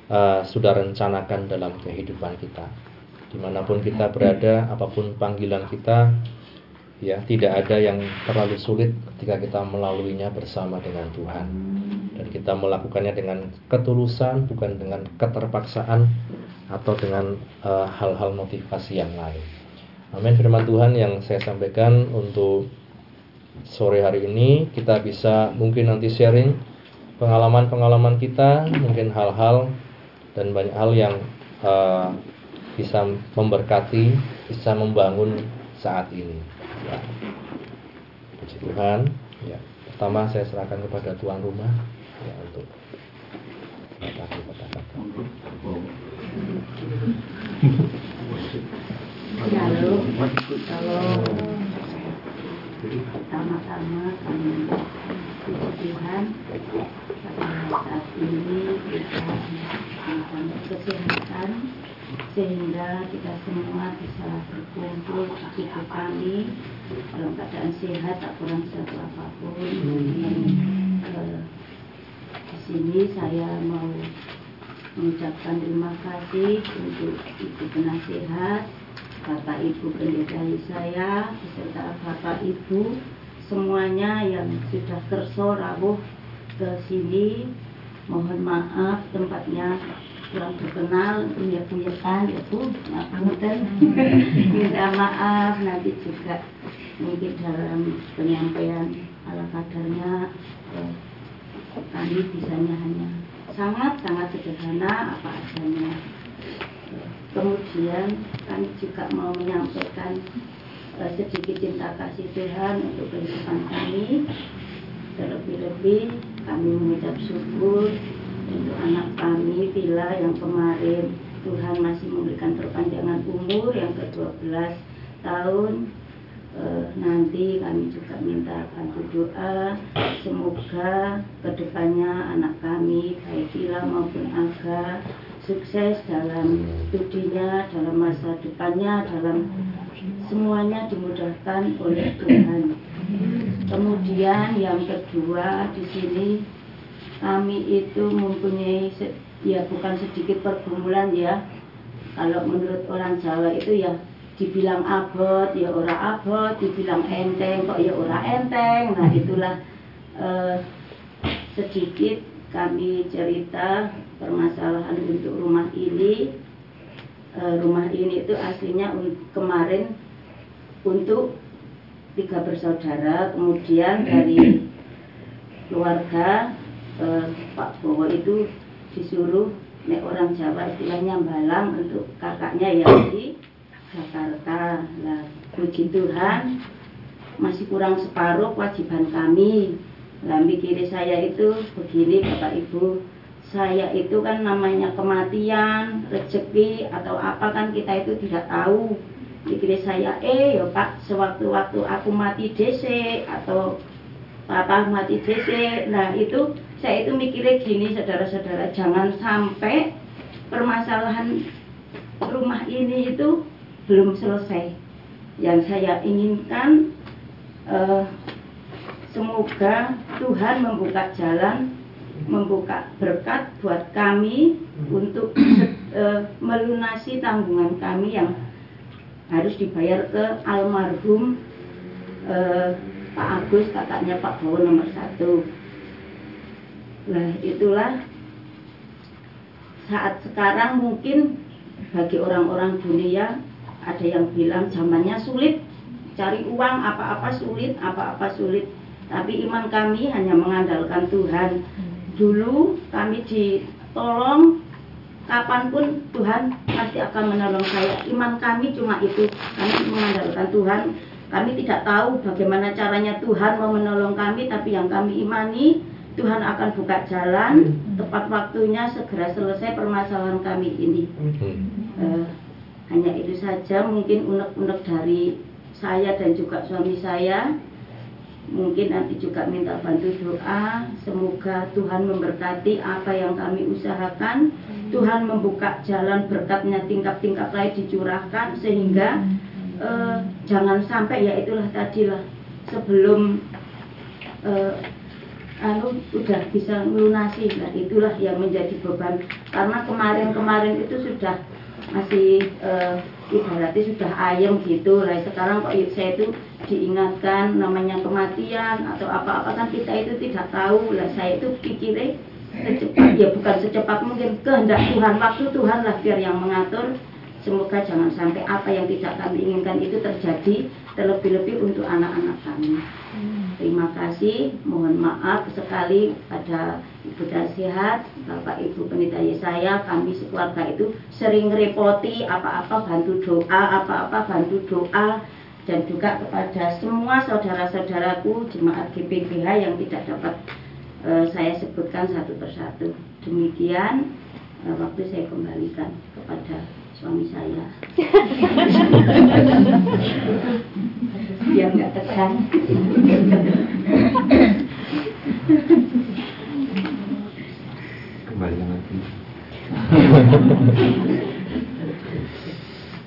uh, sudah rencanakan dalam kehidupan kita. Di mana pun kita berada, apa pun panggilan kita, ya tidak ada yang terlalu sulit ketika kita melaluinya bersama dengan Tuhan. dan kita melakukannya dengan ketulusan bukan dengan keterpaksaan atau dengan eh, hal-hal uh, motivasi yang lain. Amin firman Tuhan yang saya sampaikan untuk sore hari ini kita bisa mungkin nanti sharing pengalaman-pengalaman kita, mungkin hal-hal dan banyak hal yang uh, bisa memberkati, bisa membangun saat ini. Ya. Puji Tuhan. Ya. Pertama saya serahkan kepada tuan rumah ya untuk kata-kata. Halo, kalau pertama-tama kami puji Tuhan saat ini kita melakukan kesehatan sehingga kita semua bisa berkumpul ibu kami dalam keadaan sehat tak kurang satu apa pun. Hmm. di sini saya mau mengucapkan terima kasih untuk ibu penasehat, bapak ibu pendeta saya, beserta bapak ibu semuanya yang sudah tersorawuh ke sini. Mohon maaf tempatnya kurang terkenal punya punyaan ya bu. Ngapunten minta maaf nanti juga mungkin dalam penyampaian ala kadarnya eh, kami bisanya hanya sangat sangat sederhana apa adanya kemudian kami juga mau menyampaikan eh, sedikit cinta kasih Tuhan untuk kehidupan kami. Terlebih-lebih kami mengucap syukur untuk anak kami Vila yang kemarin Tuhan masih memberikan perpanjangan umur yang ke-12 tahun. E, nanti kami juga minta bantu doa. Semoga ke depannya anak kami baik Vila maupun Aga sukses dalam studinya dalam masa depannya dalam semuanya dimudahkan oleh Tuhan. Kemudian yang kedua di sini kami itu mempunyai ya bukan sedikit pergumulan ya. Kalau menurut orang Jawa itu ya dibilang abot ya ora abot dibilang enteng kok ya ora enteng. Nah itulah eh, sedikit kami cerita permasalahan untuk rumah ini eh, rumah ini itu aslinya kemarin untuk tiga bersaudara kemudian dari keluarga eh, Pak Bowo itu disuruh nek orang Jawa istilahnya balang untuk kakaknya yang di Jakarta. Lah puji Tuhan masih kurang separuh kewajiban kami. Lah mikir saya itu begini Bapak Ibu, saya itu kan namanya kematian, rezeki atau apa kan kita itu tidak tahu. Mikir saya, eh ya Pak, sewaktu-waktu aku mati DC atau Papa mati DC, nah itu saya itu mikirnya gini saudara-saudara jangan sampai permasalahan rumah ini itu belum selesai. Yang saya inginkan eh, semoga Tuhan membuka jalan membuka berkat buat kami untuk eh, melunasi tanggungan kami yang harus dibayar ke almarhum eh, Pak Agus kakaknya Pak Bowo nomor satu. Nah itulah saat sekarang mungkin bagi orang-orang dunia ada yang bilang zamannya sulit cari uang apa-apa sulit apa-apa sulit tapi iman kami hanya mengandalkan Tuhan dulu kami ditolong kapan pun Tuhan pasti akan menolong saya iman kami cuma itu kami mengandalkan Tuhan kami tidak tahu bagaimana caranya Tuhan mau menolong kami tapi yang kami imani Tuhan akan buka jalan hmm. tepat waktunya segera selesai permasalahan kami ini. Uh, hanya itu saja mungkin unek-unek dari saya dan juga suami saya. Mungkin nanti juga minta bantu doa. Semoga Tuhan memberkati apa yang kami usahakan. Tuhan membuka jalan berkatnya tingkat-tingkat lain dicurahkan sehingga uh, jangan sampai ya itulah tadilah sebelum uh, anu sudah bisa melunasi nah itulah yang menjadi beban karena kemarin-kemarin itu sudah masih uh, ibaratnya sudah ayam gitu. Lah sekarang kok saya itu diingatkan namanya kematian atau apa-apa kan kita itu tidak tahu. Lah saya itu pikirnya secepat ya bukan secepat mungkin kehendak Tuhan waktu Tuhan lah biar yang mengatur. Semoga jangan sampai apa yang tidak kami inginkan itu terjadi terlebih-lebih untuk anak-anak kami terima kasih. Mohon maaf sekali pada Ibu Dasihat Bapak Ibu Penitaya saya kami sekeluarga itu sering repoti apa-apa bantu doa apa-apa bantu doa. Dan juga kepada semua saudara-saudaraku jemaat GPGH yang tidak dapat uh, saya sebutkan satu persatu. Demikian uh, waktu saya kembalikan kepada suami saya biar nggak tegang kembali lagi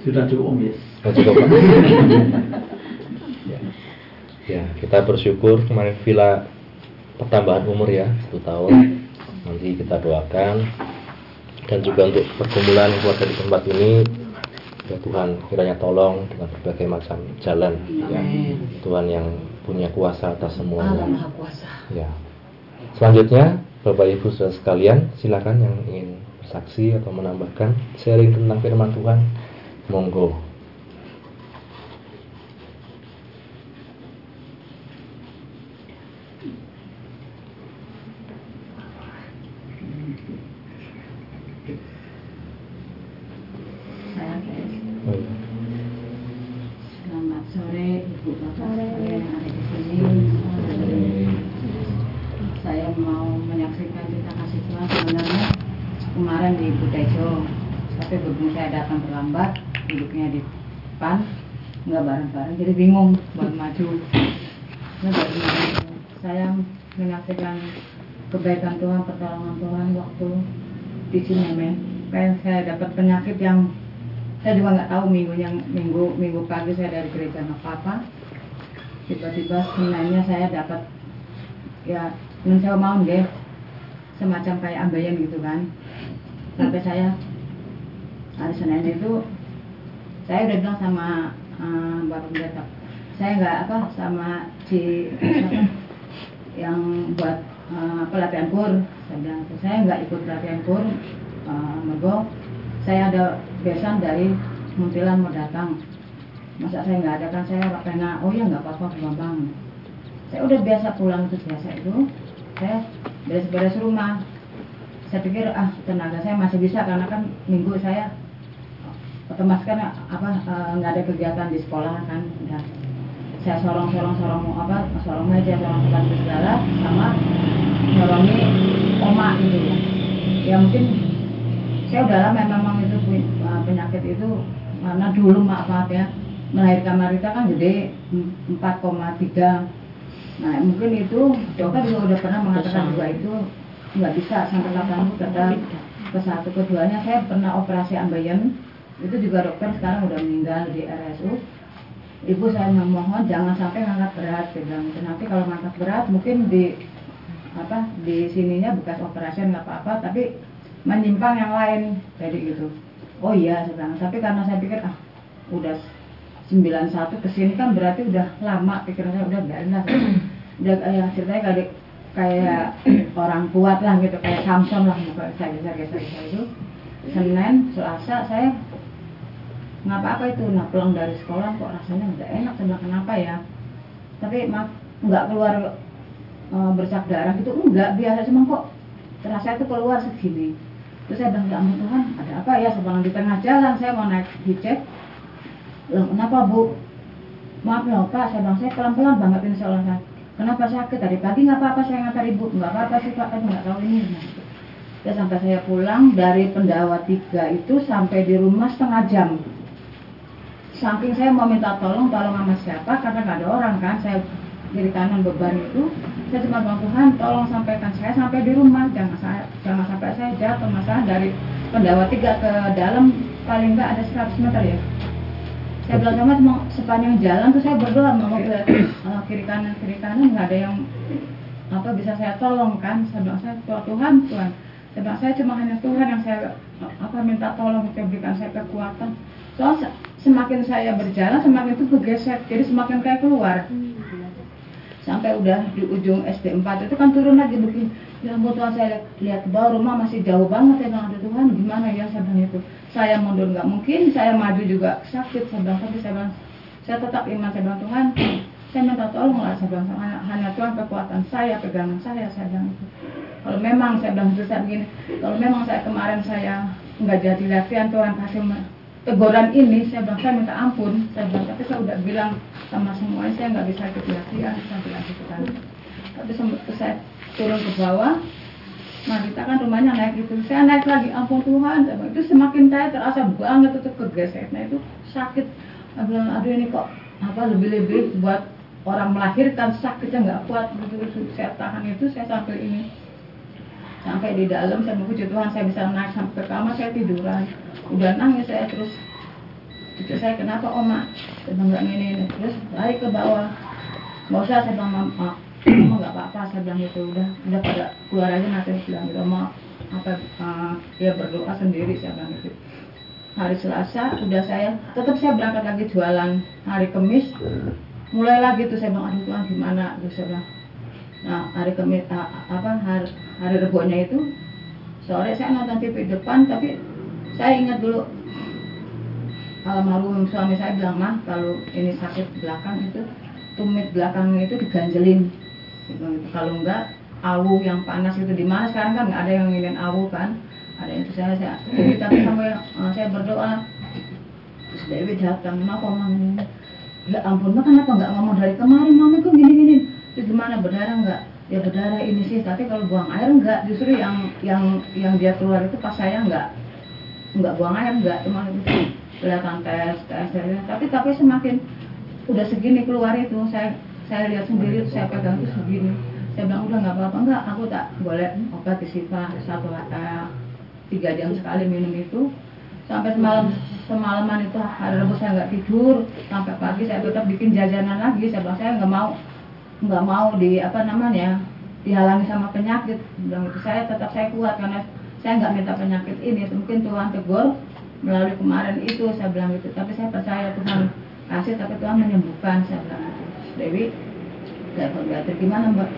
Sudah cukup Om ya. Oh, cukup, ya. ya, kita bersyukur kemarin villa pertambahan umur ya satu tahun. Nanti kita doakan dan juga untuk pergumulan keluarga di tempat ini ya Tuhan kiranya tolong dengan berbagai macam jalan. Ya Tuhan yang punya kuasa atas semuanya. Ya. Selanjutnya Bapak Ibu saudara sekalian silakan yang ingin bersaksi atau menambahkan sharing tentang firman Tuhan. Monggo saya guys Oh, iya. Selamat sore Ibu Bapak sekalian yang ada di sini. Saya mau menyaksikan cerita kasih Tuhan sebenarnya kemarin di Butejo, tapi berhubung saya datang terlambat, duduknya di depan, nggak bareng-bareng, jadi bingung baru maju. Nah, baru maju. Saya menyaksikan kebaikan Tuhan, pertolongan Tuhan waktu di Cinemen. Kayak saya dapat penyakit yang saya juga nggak tahu minggu yang minggu minggu pagi saya dari gereja nggak apa-apa tiba-tiba sebenarnya saya dapat ya mencoba mau deh semacam kayak ambeien gitu kan sampai saya hari Senin itu saya udah bilang sama uh, bapak pendeta saya nggak apa sama si yang buat uh, pelatihan kur. Saya bilang saya nggak ikut pelatihan kur. Uh, mergo saya ada besan dari Muntilan mau datang. Masa saya nggak ada kan? Saya karena oh ya nggak apa-apa bang saya udah biasa pulang itu biasa itu saya beres-beres rumah. Saya pikir ah tenaga saya masih bisa karena kan minggu saya otomatis kan apa eh, nggak ada kegiatan di sekolah kan udah saya sorong sorong sorong apa sorong meja sorong tempat segala sama sorongi oma gitu ya. Ya mungkin saya udah lama memang itu uh, penyakit itu karena dulu maaf maaf ya melahirkan Marita kan gede mm, 4,3 nah mungkin itu dokter juga udah pernah mengatakan juga itu nggak bisa sampai 8 kata ke satu keduanya. Saya pernah operasi ambeien itu juga dokter sekarang udah meninggal di RSU ibu saya memohon jangan sampai ngangkat berat bilang. Nanti kalau ngangkat berat mungkin di apa di sininya bekas operasi nggak apa-apa tapi menyimpang yang lain jadi gitu. Oh iya bilang. Tapi karena saya pikir ah udah 91 ke sini kan berarti udah lama pikiran saya udah biarin lah udah kayak ceritanya kayak kayak orang kuat lah gitu kayak Samson lah muka saya geser geser itu Senin Selasa saya nggak apa-apa itu nah pulang dari sekolah kok rasanya nggak enak saya bilang kenapa ya. Tapi maaf nggak keluar e, bercak darah gitu enggak biasa cuma kok terasa itu keluar segini. Terus saya bilang ya Tuhan ada apa ya? Saya bilang di tengah jalan saya mau naik hijab Loh, kenapa bu? Maaf ya pak saya bilang saya pelan-pelan banget ini soalnya saya kenapa sakit? Tadi pagi nggak apa-apa saya ngantar ibu. Nggak apa-apa sih pak tapi nggak tahu ini. Nah, ya sampai saya pulang dari pendawa tiga itu sampai di rumah setengah jam saking saya mau minta tolong tolong sama siapa? Karena nggak ada orang kan saya kiri kanan beban itu. Saya cuma bilang Tuhan tolong sampaikan saya sampai di rumah. Jangan saya jangan sampai saya jatuh masalah dari pendawa tiga ke dalam paling nggak ada 100 meter ya. Saya bilang sama cuma sepanjang jalan tuh saya berdoa mau ke eh, kiri kanan kiri kanan nggak ada yang apa bisa saya tolong kan? Saya bilang saya "Tuhan, Tuhan. Saya bilang saya cuma hanya Tuhan yang saya apa minta tolong saya berikan saya kekuatan. Soal se- semakin saya berjalan semakin itu bergeser. Jadi semakin kayak keluar. Sampai udah di ujung SD 4 itu kan turun lagi begini. Ya ampun Tuhan saya lihat bawah rumah masih jauh banget ya "Aduh, Tuhan gimana ya saya itu? Saya mundur nggak mungkin saya maju juga sakit saya bilang tapi saya bilang saya tetap iman saya bilang Tuhan saya minta tolong lah saya bilang hanya, Tuhan kekuatan saya pegangan saya saya bilang itu kalau memang saya bilang itu saya begini kalau memang saya kemarin saya nggak jadi latihan Tuhan kasih teguran ini saya bilang saya minta ampun. Saya bilang tapi saya udah bilang sama semuanya saya nggak bisa ikut latihan saya bilang gitu kan tapi saya turun ke bawah. Nah kita kan rumahnya naik gitu. Saya naik lagi ampun Tuhan. Itu semakin saya terasa banget itu kegeseknya itu sakit. Saya bilang aduh ini kok apa lebih-lebih buat orang melahirkan sakitnya nggak kuat. Begitu saya tahan itu saya sampai ini sampai di dalam saya puji Tuhan saya bisa naik sampai ke kamar saya tiduran. Udah nangis saya terus. Cucu saya kenapa oma? Saya bilang "Nggak ini terus lari ke bawah. Nggak usah saya bilang mama mama nggak apa-apa. Saya bilang gitu udah udah pada keluar aja nanti bilang gitu mau apa eh, ya berdoa sendiri saya bilang gitu. Hari Selasa udah saya tetap saya berangkat lagi jualan. Hari Kamis mulai lagi tuh saya bilang aduh Tuhan gimana? Terus saya bilang Nah, hari Kamis a- apa hari, hari Rebonya itu sore saya nonton TV depan tapi saya ingat dulu almarhum suami saya bilang mah kalau ini sakit belakang itu tumit belakangnya itu diganjelin. Gitu. kalau enggak awu yang panas itu di mana? Sekarang kan nggak ada yang nginin awu kan? Ada itu saya saya jadi tapi sampai eh, saya berdoa. Terus Dewi datang mama ini? Ya ampun mah kenapa nggak ngomong dari kemarin? Mama kok gini gini itu gimana berdarah nggak? Ya berdarah ini sih tapi kalau buang air enggak justru yang yang yang dia keluar itu pas saya nggak nggak buang air enggak cuma itu kelihatan tes tes tapi tapi semakin udah segini keluar itu saya saya lihat sendiri itu saya pegang itu segini. Saya bilang udah nggak apa-apa enggak aku tak boleh obat di Sipa satu eh, tiga jam sekali minum itu. Sampai semalam semalaman itu hari Rabu saya nggak tidur. Sampai pagi saya tetap bikin jajanan lagi. Saya bilang saya nggak mau nggak mau di apa namanya dihalangi sama penyakit. Bilang saya tetap saya kuat karena saya nggak minta penyakit ini. Mungkin Tuhan tegur melalui kemarin itu saya bilang gitu. Tapi saya percaya Tuhan kasih tapi Tuhan menyembuhkan saya bilang gitu. Dewi saya Beatrice gimana mbak?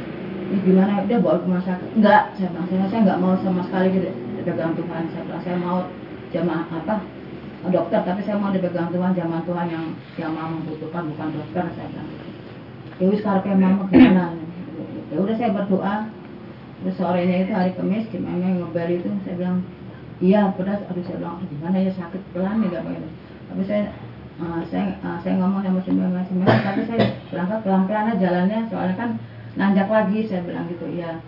Ini gimana? Dia bawa ke rumah sakit. Enggak saya bilang saya saya nggak mau sama sekali gitu dipegang Tuhan. Saya bilang saya mau jamaah apa dokter tapi saya mau dipegang Tuhan zaman Tuhan yang yang mau membutuhkan bukan dokter saya bilang gitu ya wis karepe mama gimana ya udah saya berdoa. Terus sorenya itu hari Kamis gimana ngebel itu saya bilang iya pedas aduh saya bilang "Aduh, gimana ya sakit pelan nih gak begini tapi saya eh, saya eh, saya ngomong sama sembilan sembilan tapi saya berangkat pelan pelan aja jalannya soalnya kan nanjak lagi saya bilang gitu iya.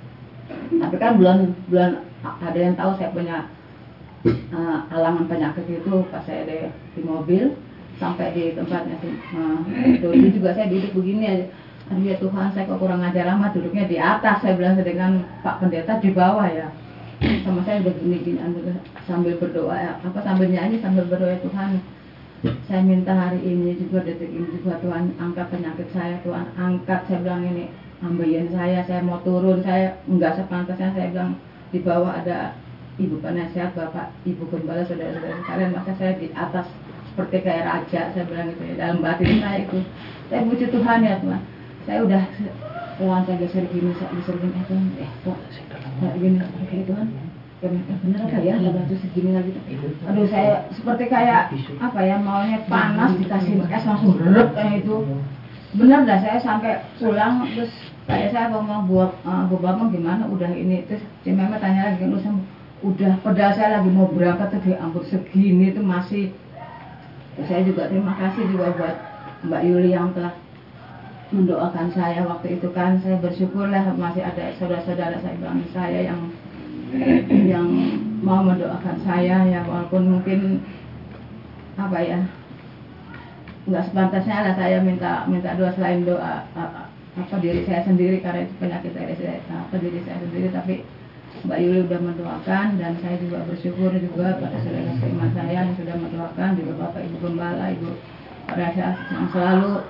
Tapi kan belum belum ada yang tahu saya punya eh, alangan penyakit itu pas saya ada di mobil sampai di tempatnya uh, Dodi juga saya duduk begini aja aduh ya Tuhan saya kok kurang ajar amat duduknya di atas. Saya bilang sedangkan Pak Pendeta di bawah ya. Sama saya udah gini sambil berdoa ya, apa sambil nyanyi sambil berdoa "Ya Tuhan. Saya minta hari ini juga detik ini juga Tuhan angkat penyakit saya Tuhan angkat. Saya bilang ini ambilin saya saya mau turun. Saya enggak sepantasnya saya bilang di bawah ada ibu penasehat bapak ibu gembala saudara-saudara sekalian. Masa saya di atas seperti kayak raja saya bilang gitu ya dalam batin saya itu. Saya puji Tuhan ya Tuhan saya udah Tuhan saya geser gini saya geser gini eh Tuhan. Eh kok kayak gini? Kayak Tuhan. Ya bener apa ya? Kalau itu segini lagi aduh saya seperti kayak apa ya maunya panas dikasih es langsung berep kayak itu bener dah saya sampai pulang terus kayak saya ngomong buat uh, bu Bambang gimana? Udah ini terus si tanya lagi kan "Udah, udah padahal saya lagi mau berangkat tuh di ampun segini itu masih. Saya juga terima kasih juga buat Mbak Yuli yang telah mendoakan saya waktu itu kan. Saya bersyukur lah masih ada saudara-saudara saya bilang saya yang yang mau mendoakan saya ya walaupun mungkin apa ya nggak sepantasnya lah saya minta minta doa selain doa apa diri saya sendiri karena itu penyakit saya apa diri saya sendiri. Tapi Mbak Yuli sudah mendoakan dan saya juga bersyukur juga pada saudara seiman saya yang sudah mendoakan juga Bapak Ibu Gembala Ibu Rasya yang selalu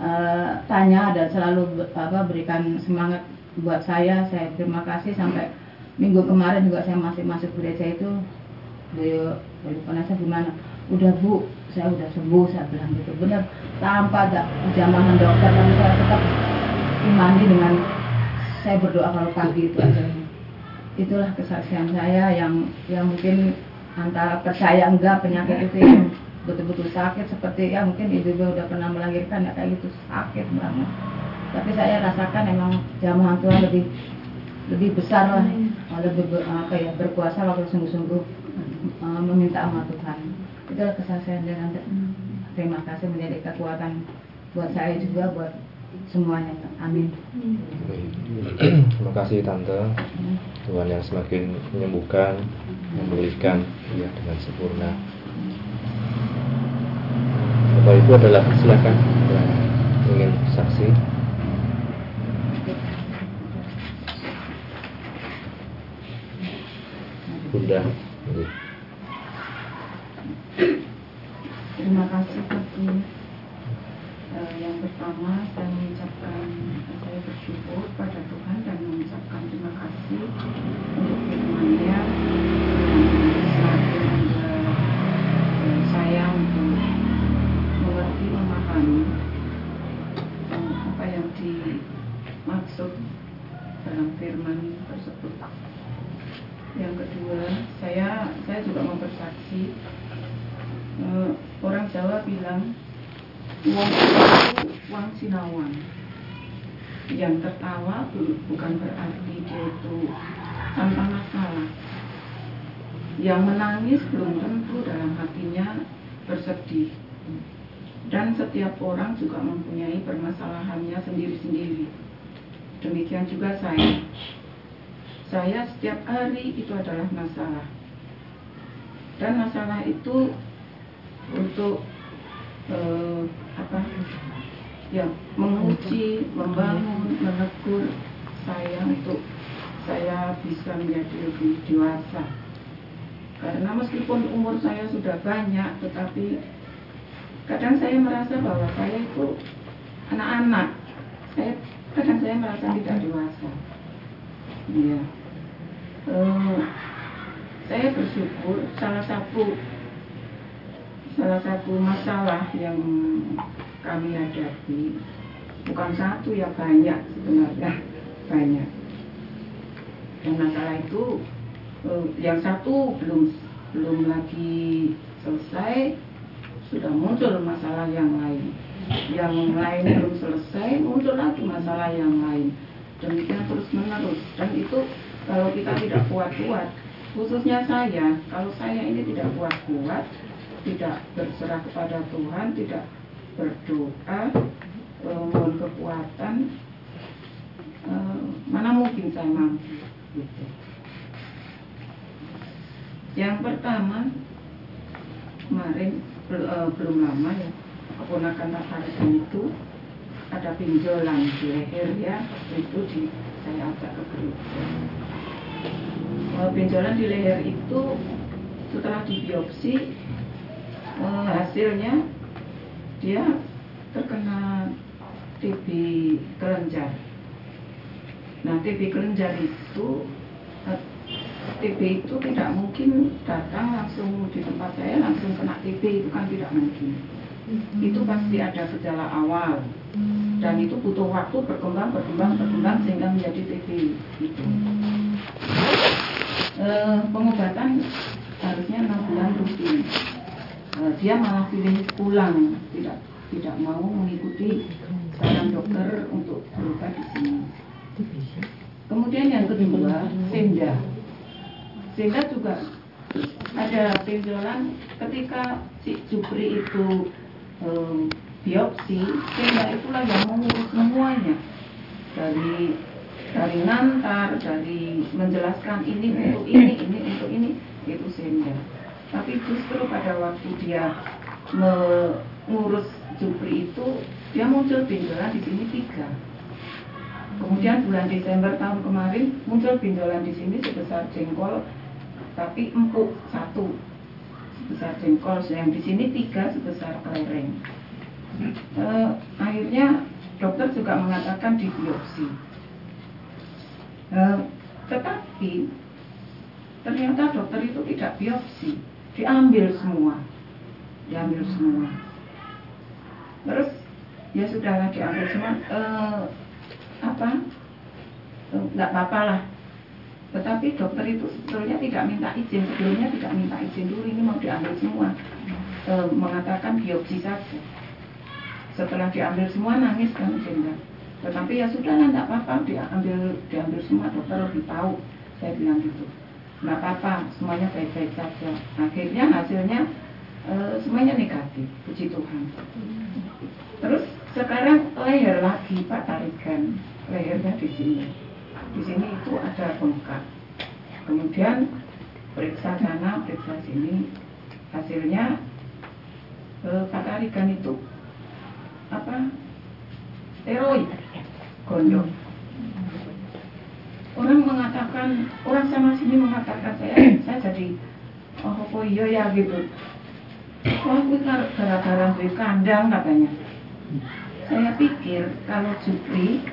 eh, tanya dan selalu apa berikan semangat buat saya. Saya terima kasih sampai minggu kemarin juga saya masih masuk gereja itu. Beliau beliau penasihat gimana? Udah bu. Saya udah sembuh saya bilang gitu. Benar tanpa ada jamahan dokter tapi saya tetap imani dengan saya berdoa kalau pagi itu aja. Itulah kesaksian saya yang yang mungkin antara percaya enggak penyakit itu yang betul-betul sakit seperti ya mungkin ibu-ibu udah pernah melahirkan ya kayak gitu. Sakit banget. Tapi saya rasakan emang jamahan Tuhan lebih lebih besar lah. Lebih ber- apa ya berkuasa waktu sungguh-sungguh uh, meminta sama Tuhan. Itulah kesaksian dan terima kasih menjadi kekuatan buat saya juga buat semuanya. Amin. Terima kasih tante. Tuhan yang semakin menyembuhkan, memulihkan ya dengan sempurna. Bapak Ibu adalah silakan ingin saksi. Bunda. Yang menangis belum tentu dalam hatinya bersedih. Dan setiap orang juga mempunyai permasalahannya sendiri-sendiri. Demikian juga saya. Saya setiap hari itu adalah masalah. Dan masalah itu untuk eh, apa ya menguji, membangun, menegur saya untuk saya bisa menjadi lebih dewasa. Karena meskipun umur saya sudah banyak, tetapi kadang saya merasa bahwa saya itu anak-anak. Saya kadang saya merasa tidak dewasa. Iya. Eh, saya bersyukur salah satu salah satu masalah yang kami hadapi bukan satu ya banyak sebenarnya banyak dan masalah itu yang satu belum belum lagi selesai sudah muncul masalah yang lain. Yang lain belum selesai muncul lagi masalah yang lain. Demikian terus menerus dan itu kalau kita tidak kuat-kuat khususnya saya kalau saya ini tidak kuat-kuat tidak berserah kepada Tuhan tidak berdoa eh, mohon kekuatan eh, mana mungkin saya mampu? gitu. Yang pertama kemarin eh, belum lama ya keponakan Tarzan itu ada pinjolan di leher ya itu di saya ajak ke Eh, benjolan di leher itu setelah dibiopsi eh, hasilnya dia terkena TB kelenjar. Nah TB kelenjar itu TB itu tidak mungkin datang langsung di tempat saya langsung kena TB itu kan tidak mungkin. Itu pasti ada gejala awal dan itu butuh waktu berkembang berkembang berkembang sehingga menjadi TB itu. Eh, pengobatan harusnya enam bulan rutin. Eh, dia malah pilih pulang, tidak tidak mau mengikuti saran dokter untuk berobat di sini. Kemudian yang kedua, senda. Senda juga ada benjolan ketika si Jupri itu eh, biopsi, senda itulah yang mengurus semuanya dari dari ngantar, dari menjelaskan ini untuk ini, ini untuk ini, itu senda. Tapi justru pada waktu dia mengurus Jupri itu, dia muncul benjolan di sini tiga. Kemudian bulan Desember tahun kemarin muncul benjolan di sini sebesar jengkol, tapi empuk satu. Sebesar jengkol, yang di sini tiga sebesar kelereng. Eh, akhirnya dokter juga mengatakan di biopsi. Eh, tetapi ternyata dokter itu tidak biopsi, diambil semua. diambil semua. Terus ya sudahlah diambil semua. Eh, apa? Nggak apa-apa lah tetapi dokter itu sebetulnya tidak minta izin sebelumnya tidak minta izin dulu ini mau diambil semua. Eh, mengatakan biopsi saja. Setelah diambil semua nangis kan sehingga tetapi ya sudah lah nggak apa-apa diambil diambil semua dokter lebih tahu. Saya bilang gitu. Nggak apa-apa semuanya baik-baik saja. Akhirnya hasilnya eh, semuanya negatif puji Tuhan. Terus sekarang leher lagi Pak tarikan lehernya di sini di sini itu ada bengkak kemudian periksa sana periksa sini. Hasilnya eh, Pak tarikan itu apa? Steroid. Gondok. Orang mengatakan orang sama sini mengatakan saya saya jadi oh oh iya ya gitu. Wah itu gara-gara kandang katanya. Saya pikir kalau Jupri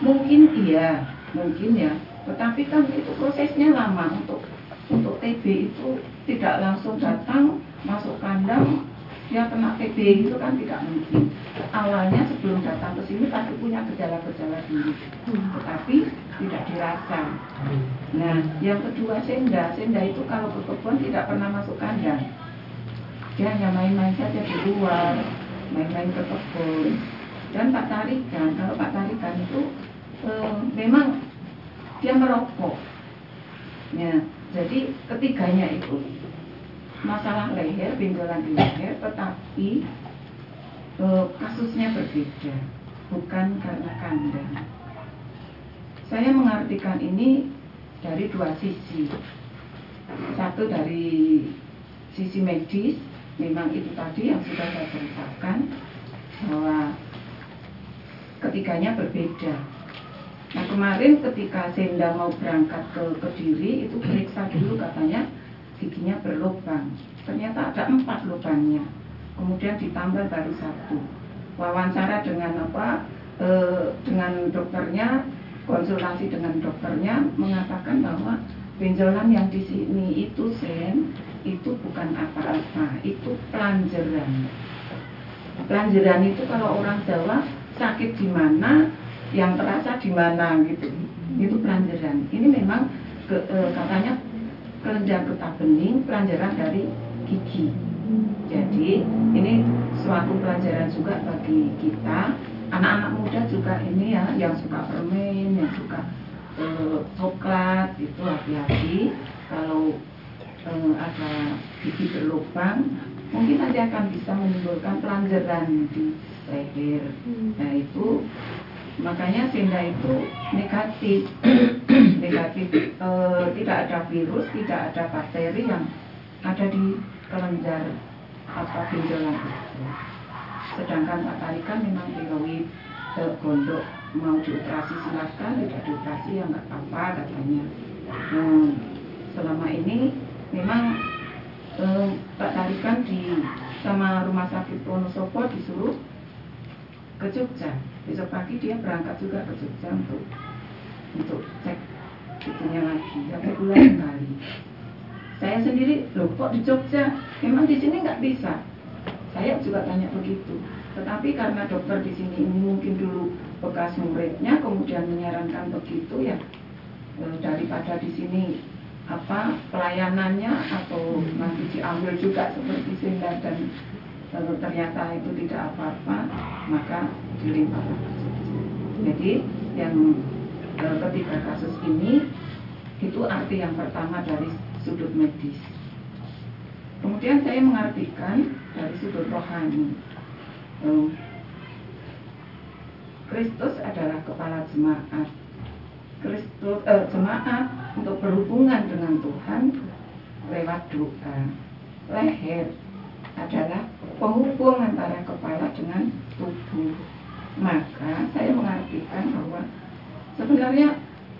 mungkin iya mungkin ya. Tetapi kan itu prosesnya lama. Untuk untuk TB itu tidak langsung datang masuk kandang dia kena TB itu kan tidak mungkin. Awalnya sebelum datang ke sini pasti punya gejala-gejala dulu. Tetapi tidak dirasa nah yang kedua senda. Senda itu kalau ke kebun tidak pernah masuk kandang. Dia hanya main-main saja di luar main-main ke kebun dan Pak Tarikan kalau Pak Tarikan itu eh, memang dia merokok ya jadi ketiganya itu masalah leher, benjolan di leher, tetapi e, kasusnya berbeda, bukan karena kandang. Saya mengartikan ini dari dua sisi. Satu dari sisi medis, memang itu tadi yang sudah saya ceritakan bahwa ketiganya berbeda. Nah kemarin ketika Senda mau berangkat ke Kediri itu periksa dulu katanya giginya berlubang. Ternyata ada empat lubangnya. Kemudian ditambah baru satu. Wawancara dengan apa? E, dengan dokternya, konsultasi dengan dokternya mengatakan bahwa benjolan yang di sini itu sen itu bukan apa-apa, itu pelanjeran. Pelanjeran itu kalau orang Jawa sakit di mana, yang terasa di mana gitu. Itu pelanjeran. Ini memang ke, e, katanya kelenjar getah bening pelajaran dari gigi. Jadi ini suatu pelajaran juga bagi kita anak-anak muda juga ini ya yang suka permen, yang suka eh, coklat itu hati-hati kalau eh, ada gigi berlubang mungkin nanti akan bisa menimbulkan pelanjaran di leher. Nah itu makanya senda itu negatif. Negatif e, tidak ada virus tidak ada bakteri yang ada di kelenjar apa benjolan itu. Sedangkan Pak Tarikan memang tiroid e, gondok mau dioperasi silahkan tidak dioperasi ya nggak apa-apa katanya. Hmm, selama ini memang e, Pak Tarikan di sama rumah sakit Wonosobo disuruh ke Jogja. Besok pagi dia berangkat juga ke Jogja untuk untuk cek itunya lagi sampai bulan sekali saya sendiri loh kok di Jogja? Memang di sini nggak bisa. Saya juga tanya begitu. Tetapi karena dokter di sini ini mungkin dulu bekas muridnya kemudian menyarankan begitu ya e, daripada di sini apa pelayanannya atau nanti diambil juga seperti sehingga dan lalu ternyata itu tidak apa-apa maka dilimpahkan jadi yang e, ketiga kasus ini itu arti yang pertama dari sudut medis. Kemudian saya mengartikan dari sudut rohani. E, Kristus adalah kepala jemaat. Kristus eh, jemaat untuk berhubungan dengan Tuhan lewat doa leher adalah penghubung antara kepala dengan tubuh. Maka saya mengartikan bahwa sebenarnya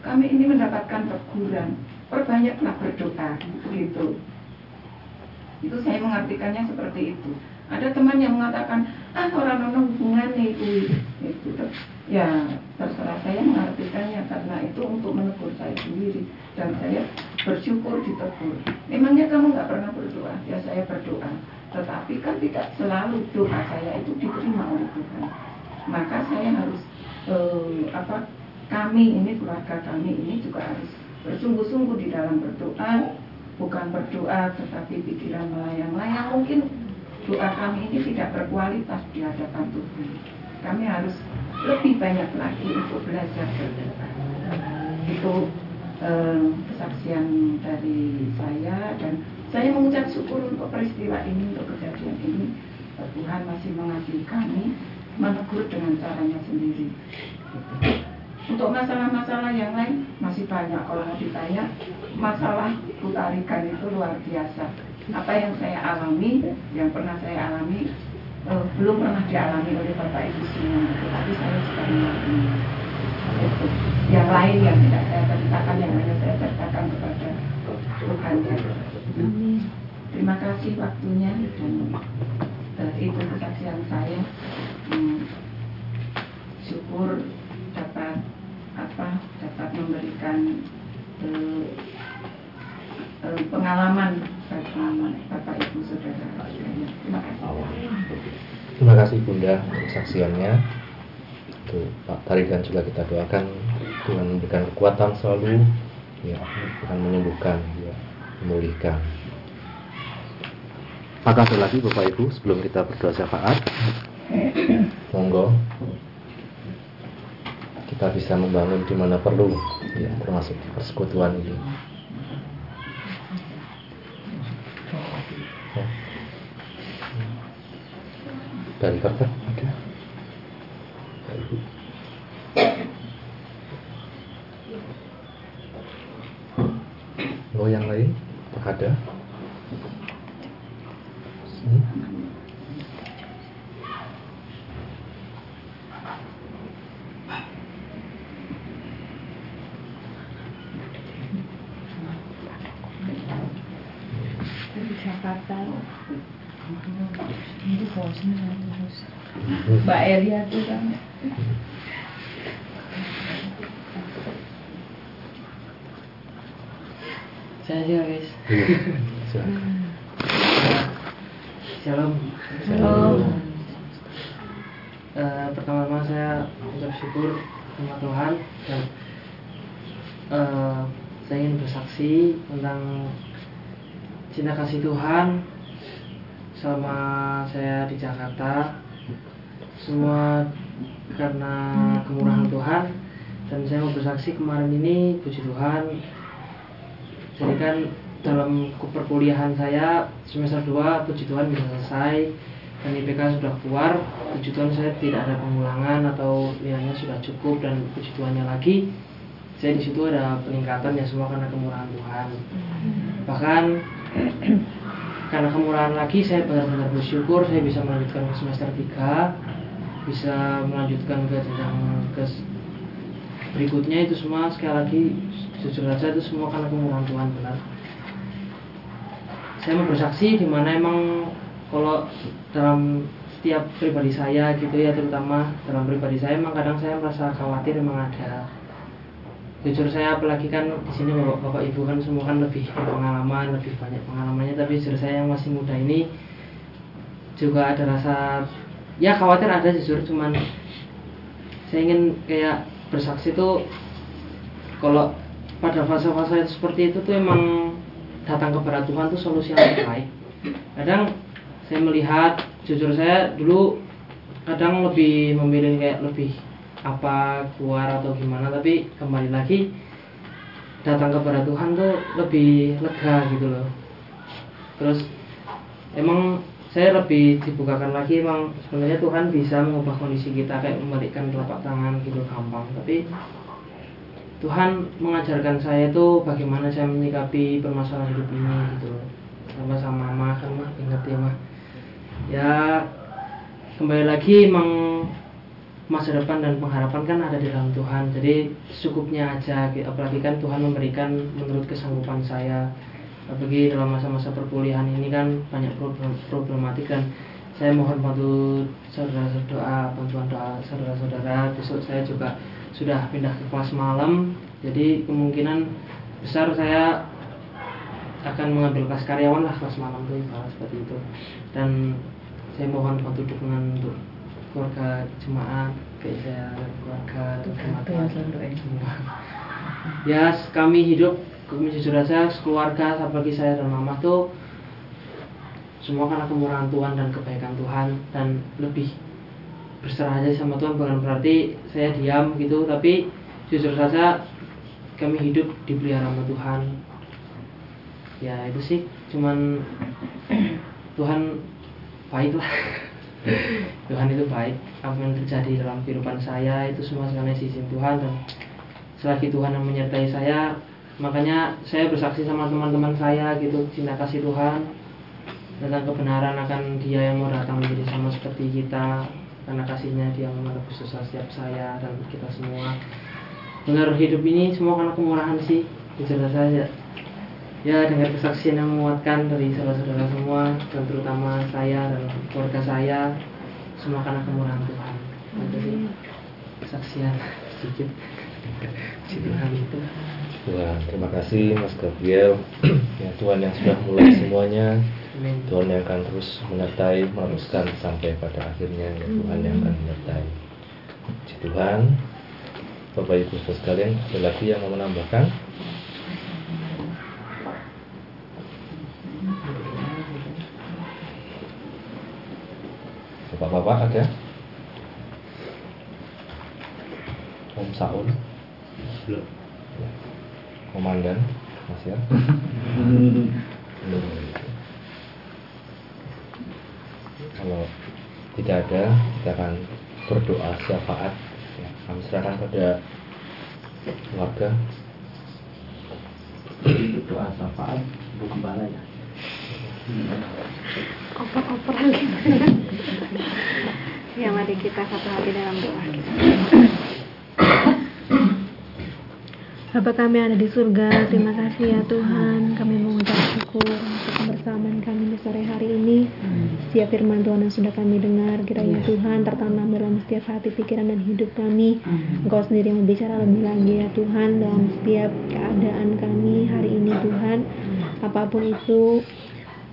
kami ini mendapatkan teguran, perbanyaklah berdoa gitu. Itu saya mengartikannya seperti itu. Ada teman yang mengatakan, ah orang orang hubungan itu, itu. Ya terserah saya mengartikannya karena itu untuk menegur saya sendiri dan saya bersyukur ditegur. Memangnya kamu nggak pernah berdoa? Ya saya berdoa. Tetapi kan selalu doa saya itu diterima oleh Tuhan. Maka saya harus eh, apa kami ini keluarga kami ini juga harus bersungguh-sungguh di dalam berdoa, bukan berdoa tetapi pikiran melayang-layang. Mungkin doa kami ini tidak berkualitas di hadapan Tuhan. Kami harus lebih banyak lagi untuk belajar berdoa. Itu eh, kesaksian dari saya dan saya mengucap syukur untuk peristiwa ini, untuk kejadian ini. Tuhan masih mengasihi kami, menegur dengan caranya sendiri. Untuk masalah-masalah yang lain masih banyak. Kalau mau ditanya, masalah putarikan itu luar biasa. Apa yang saya alami, yang pernah saya alami, eh, belum pernah dialami oleh Bapak Ibu semua. Tapi saya sudah mengalami. Yang lain yang tidak saya ceritakan, yang hanya saya ceritakan kepada Tuhan. Terima kasih waktunya dan eh, itu kesaksian saya. Hmm, syukur dapat apa dapat memberikan eh, eh, pengalaman bagi bapak ibu saudara. Terima kasih. Terima Bunda kesaksiannya. Itu Pak Tarigan juga kita doakan Tuhan memberikan kekuatan selalu, ya Tuhan menyembuhkan, ya memulihkan. Apakah ada lagi Bapak Ibu sebelum kita berdoa syafaat? Monggo. Kita bisa membangun di mana perlu, ya termasuk di persekutuan ini. Ya. Ada. Bapak Ibu. Oh yang lain? Ada? Hmm? Dari Jakarta. Ini bosan saya terus. Mbak Elia tuh kan. Saya guys. Shalom. Shalom. Eh, pertama-tama saya ucap syukur sama Tuhan dan eh, saya ingin bersaksi tentang cinta kasih Tuhan selama saya di Jakarta. Semua karena kemurahan Tuhan dan saya mau bersaksi kemarin ini puji Tuhan jadi kan dalam perkuliahan saya semester 2 puji Tuhan bisa selesai dan IPK sudah keluar puji Tuhan saya tidak ada pengulangan atau nilainya sudah cukup dan puji Tuhannya lagi saya di situ ada peningkatan ya semua karena kemurahan Tuhan bahkan karena kemurahan lagi saya benar-benar bersyukur saya bisa melanjutkan ke semester 3 bisa melanjutkan ke jenjang ke berikutnya itu semua. Sekali lagi jujur saja itu semua karena kemurahan Tuhan benar. Saya mau bersaksi di mana emang kalau dalam setiap pribadi saya gitu ya terutama dalam pribadi saya emang kadang saya merasa khawatir emang ada jujur saya apalagi kan di sini bapak, bapak ibu kan semua kan lebih pengalaman lebih banyak pengalamannya. Tapi jujur saya yang masih muda ini juga ada rasa ya khawatir ada jujur cuman saya ingin kayak bersaksi tuh kalau pada fase-fase seperti itu tuh emang datang kepada Tuhan tuh solusi yang terbaik. Kadang saya melihat jujur saya dulu kadang lebih memilih kayak lebih apa keluar atau gimana tapi kembali lagi datang kepada Tuhan tuh lebih lega gitu loh. Terus emang saya lebih dibukakan lagi emang sebenarnya Tuhan bisa mengubah kondisi kita kayak membalikkan telapak tangan gitu gampang. Tapi Tuhan mengajarkan saya itu bagaimana saya menyikapi permasalahan hidup ini gitu sama sama mama kan mah ingat ya mah ya kembali lagi emang masa depan dan pengharapan kan ada di dalam Tuhan. Jadi cukupnya aja gitu. apalagi kan Tuhan memberikan menurut kesanggupan saya. Apalagi dalam masa-masa perkuliahan ini kan banyak problem, problematik dan saya mohon bantu saudara doa bantuan doa saudara-saudara. Besok saya juga sudah pindah ke kelas malam. Jadi kemungkinan besar saya akan mengambil kelas karyawan lah kelas malam tuh seperti itu. Dan saya mohon bantu dukungan untuk keluarga jemaat saya keluarga jemaat semua ya kami hidup kami jujur aja keluarga apalagi saya dan mama tuh semua karena kemurahan Tuhan dan kebaikan Tuhan dan lebih berserah aja sama Tuhan bukan berarti saya diam gitu tapi jujur saja kami hidup dipelihara sama Tuhan. Ya itu sih cuman Tuhan baik lah Tuhan itu baik. Apa yang terjadi dalam kehidupan saya itu semua karena izin Tuhan dan selagi Tuhan yang menyertai saya makanya saya bersaksi sama teman-teman saya gitu cinta kasih Tuhan. Tentang kebenaran akan dia yang mau datang menjadi sama seperti kita karena kasihnya dia menebus dosa setiap saya dan kita semua. Benar hidup ini semua karena kemurahan sih jujur saja ya dengan kesaksian yang menguatkan dari saudara-saudara semua dan terutama saya dan keluarga saya semua karena kemurahan Tuhan. Itu sih kesaksian sedikit. Tuhan itu Tuhan, terima kasih Mas Gabriel. ya Tuhan yang sudah mulai semuanya, Amin. Tuhan yang akan terus menyertai, meneruskan sampai pada akhirnya. Ya Tuhan yang akan menyertai. Puji Tuhan, Bapak Ibu Saudara sekalian, ada lagi yang mau menambahkan? Bapak-bapak ada? Om Saul? Belum. Ya. Komandan Mas ya? Belum. Kalau tidak ada, kita akan berdoa syafaat. Ya, kami serahkan pada keluarga. Doa syafaat Bu Gembala ya. Oper-oper lagi ya mari kita satu hati dalam doa kita Bapa kami ada di surga, terima kasih ya Tuhan. Kami mengucap syukur untuk kebersamaan kami di sore hari ini. Setiap firman Tuhan yang sudah kami dengar, kiranya Tuhan tertanam dalam setiap hati, pikiran, dan hidup kami. Engkau sendiri yang berbicara lebih lagi ya Tuhan dalam setiap keadaan kami hari ini Tuhan. Apa pun itu,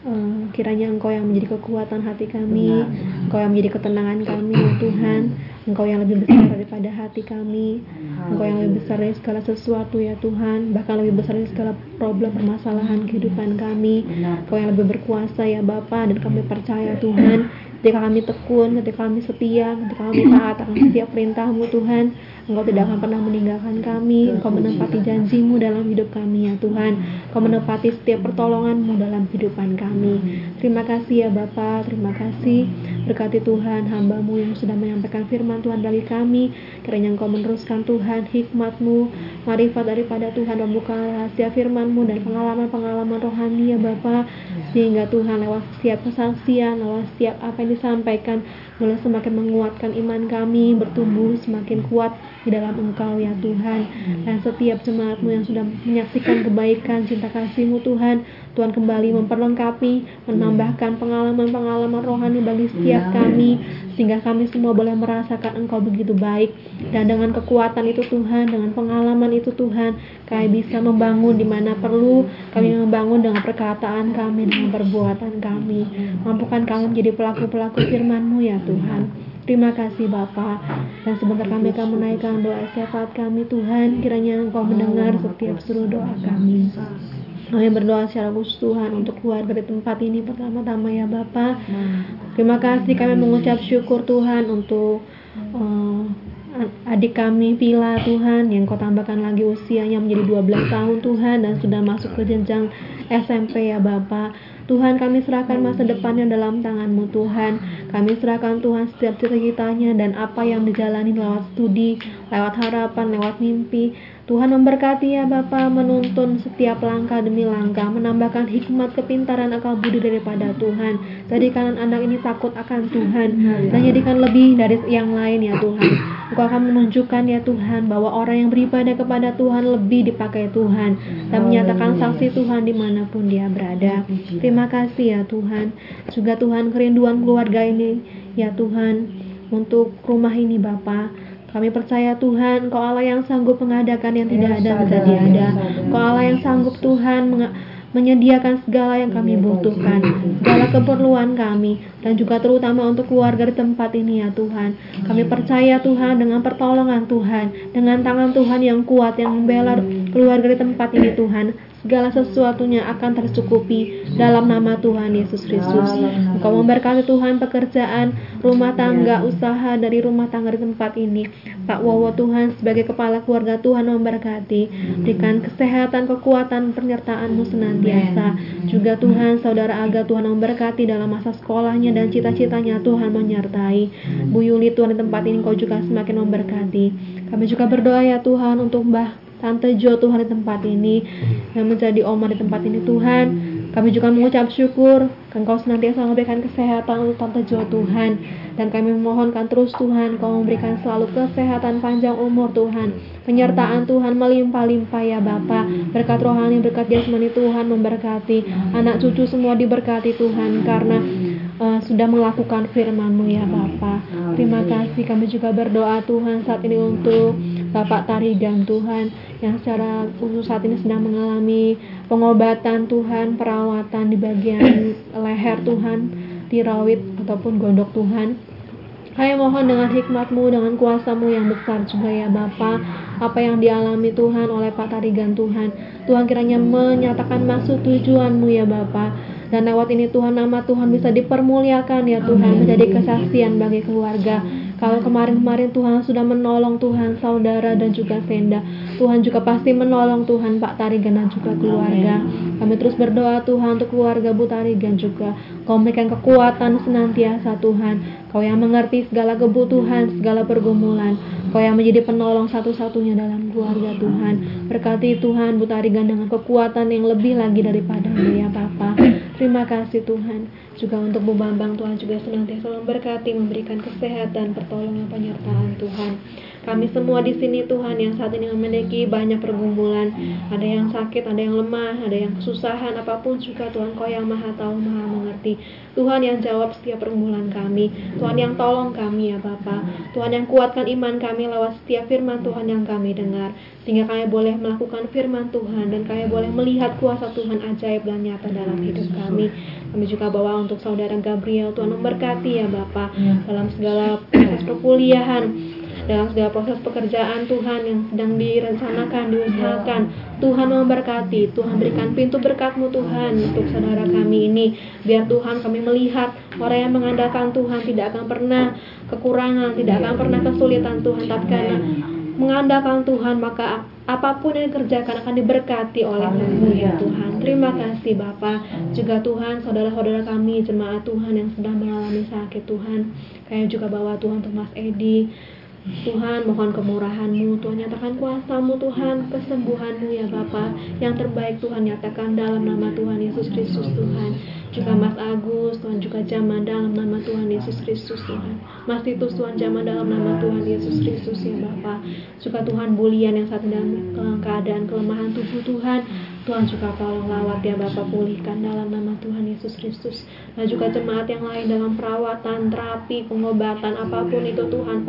eh, kiranya Engkau yang menjadi kekuatan hati kami, Engkau yang menjadi ketenangan kami ya Tuhan. Engkau yang lebih besar daripada hati kami. Engkau yang lebih besar dari segala sesuatu ya Tuhan. Bahkan lebih besar dari segala problem permasalahan kehidupan kami. Engkau yang lebih berkuasa ya Bapa dan kami percaya Tuhan. Ketika kami tekun, ketika kami setia, ketika kami taat akan setiap perintahmu Tuhan, Engkau tidak akan pernah meninggalkan kami. Engkau menepati janjimu dalam hidup kami ya Tuhan. Engkau menepati setiap pertolonganmu dalam kehidupan kami. Terima kasih ya Bapa, terima kasih. Berkati Tuhan hambamu yang sudah menyampaikan firman Tuhan dari kami. Kiranya Engkau meneruskan Tuhan hikmatmu, marifat daripada Tuhan membuka rahasia firmanmu dan pengalaman-pengalaman rohani ya Bapa. Sehingga Tuhan lewat setiap kesaksian, lewat setiap apa yang disampaikan, boleh semakin menguatkan iman kami, bertumbuh semakin kuat di dalam Engkau ya Tuhan. Dan setiap jemaatmu yang sudah menyaksikan kebaikan, cinta kasihmu Tuhan, Tuhan kembali memperlengkapi, menambahkan pengalaman-pengalaman rohani bagi setiap kami, sehingga kami semua boleh merasakan Engkau begitu baik. Dan dengan kekuatan itu Tuhan, dengan pengalaman itu Tuhan, kami bisa membangun di mana perlu, kami membangun dengan perkataan kami, dengan perbuatan kami. Mampukan kami menjadi pelaku-pelaku firman-Mu ya Tuhan. Terima kasih Bapa. Dan sebentar kami akan menaikkan doa syafaat kami Tuhan. Kiranya Engkau mendengar setiap seluruh doa kami. Kami berdoa secara khusus Tuhan untuk keluar dari tempat ini pertama-tama ya Bapa. Terima kasih kami mengucap syukur Tuhan untuk eh, adik kami Vila Tuhan yang kau tambahkan lagi usianya menjadi 12 tahun Tuhan dan sudah masuk ke jenjang SMP ya Bapak. Tuhan kami serahkan masa depannya dalam tanganmu Tuhan Kami serahkan Tuhan setiap cita-citanya dan apa yang dijalani lewat studi Lewat harapan, lewat mimpi Tuhan memberkati ya Bapa menuntun setiap langkah demi langkah Menambahkan hikmat, kepintaran, akal budi daripada Tuhan. Jadikan anak ini takut akan Tuhan Dan jadikan lebih dari yang lain ya Tuhan. Engkau akan menunjukkan ya Tuhan bahwa orang yang beribadah kepada Tuhan lebih dipakai Tuhan Dan menyatakan saksi Tuhan di mana pun dia berada. Terima kasih ya Tuhan. Juga Tuhan kerinduan keluarga ini ya Tuhan Untuk rumah ini Bapak kami percaya Tuhan, Kau Allah yang sanggup mengadakan yang tidak ada menjadi ada. Kau Allah yang sanggup Tuhan menyediakan segala yang kami butuhkan, segala keperluan kami, dan juga terutama untuk keluarga di tempat ini ya Tuhan. Kami percaya Tuhan dengan pertolongan Tuhan, dengan tangan Tuhan yang kuat yang membela keluarga di tempat ini Tuhan segala sesuatunya akan tercukupi dalam nama Tuhan Yesus Kristus. Engkau memberkati Tuhan pekerjaan, rumah tangga, usaha dari rumah tangga di tempat ini. Pak Wowo Tuhan sebagai kepala keluarga Tuhan memberkati. Berikan kesehatan, kekuatan, penyertaan-Mu senantiasa. Juga Tuhan, saudara Aga Tuhan memberkati dalam masa sekolahnya dan cita-citanya Tuhan menyertai. Bu Yuli Tuhan di tempat ini Kau juga semakin memberkati. Kami juga berdoa ya Tuhan untuk Mbah Tante Jo Tuhan di tempat ini. Yang menjadi oma di tempat ini Tuhan. Kami juga mengucap syukur. Engkau senantiasa memberikan kesehatan untuk Tante Jo Tuhan. Dan kami memohonkan terus Tuhan Kau memberikan selalu kesehatan panjang umur Tuhan. Penyertaan Tuhan melimpah-limpah ya Bapa. Berkat rohani berkat jasmani Tuhan memberkati. Anak cucu semua diberkati Tuhan karena uh, sudah melakukan firman-Mu ya Bapa. Terima kasih. Kami juga berdoa Tuhan saat ini untuk Bapak Tarigan Tuhan yang secara khusus saat ini sedang mengalami pengobatan Tuhan, perawatan di bagian leher Tuhan, tiroid ataupun gondok Tuhan. Kami mohon dengan hikmatmu, dengan kuasamu yang besar juga ya Bapa Apa yang dialami Tuhan oleh Pak Tarigan Tuhan. Tuhan kiranya menyatakan maksud tujuanmu ya Bapa dan lewat ini Tuhan nama Tuhan bisa dipermuliakan ya Tuhan menjadi kesaksian bagi keluarga kalau kemarin-kemarin Tuhan sudah menolong Tuhan saudara dan juga Senda Tuhan juga pasti menolong Tuhan Pak Tarigan dan juga keluarga. Kami terus berdoa Tuhan untuk keluarga Bu Tarigan juga. Kau memberikan kekuatan senantiasa Tuhan Kau yang mengerti segala kebutuhan, segala pergumulan. Kau yang menjadi penolong satu-satunya dalam keluarga Tuhan. Berkati Tuhan Bu Tarigan dengan kekuatan yang lebih lagi daripada ya Papa Terima kasih Tuhan. Juga untuk Bu Bambang Tuhan juga senantiasa memberkati, memberikan kesehatan, pertolongan, penyertaan Tuhan. Kami semua di sini Tuhan yang saat ini memiliki banyak pergumulan, ada yang sakit, ada yang lemah, ada yang kesusahan, apa pun juga Tuhan Kau yang maha tahu, maha mengerti. Tuhan yang jawab setiap pergumulan kami, Tuhan yang tolong kami ya Bapa, Tuhan yang kuatkan iman kami lewat setiap firman Tuhan yang kami dengar, sehingga kami boleh melakukan firman Tuhan dan kami boleh melihat kuasa Tuhan ajaib dan nyata dalam hidup kami. Kami juga bawa untuk saudara Gabriel, Tuhan memberkati ya Bapak dalam segala proses perkuliahan, dalam segala proses pekerjaan Tuhan yang sedang direncanakan, diusahakan. Tuhan memberkati, Tuhan berikan pintu berkatmu Tuhan untuk saudara kami ini. Biar Tuhan kami melihat orang yang mengandalkan Tuhan tidak akan pernah kekurangan, tidak akan pernah kesulitan Tuhan. Tapi karena mengandalkan Tuhan maka apa pun yang dikerjakan akan diberkati oleh ya Tuhan. Terima kasih Bapak. Juga Tuhan, saudara-saudara kami, jemaat Tuhan yang sedang mengalami sakit Tuhan. Kami juga bawa Tuhan untuk Mas Edi. Tuhan mohon kemurahan-Mu. Tuhan nyatakan kuasa-Mu. Tuhan kesembuhan-Mu ya Bapa. Yang terbaik Tuhan nyatakan dalam nama Tuhan Yesus Kristus Tuhan juga Mas Agus Tuhan juga zaman dalam nama Tuhan Yesus Kristus Tuhan. Mas Titus Tuhan zaman dalam nama Tuhan Yesus Kristus ya Bapa. Juga Tuhan bulian yang saat dalam keadaan kelemahan tubuh Tuhan. Tuhan juga tolong lawat ya Bapak pulihkan dalam nama Tuhan Yesus Kristus. Dan juga jemaat yang lain dalam perawatan, terapi, pengobatan apa pun itu Tuhan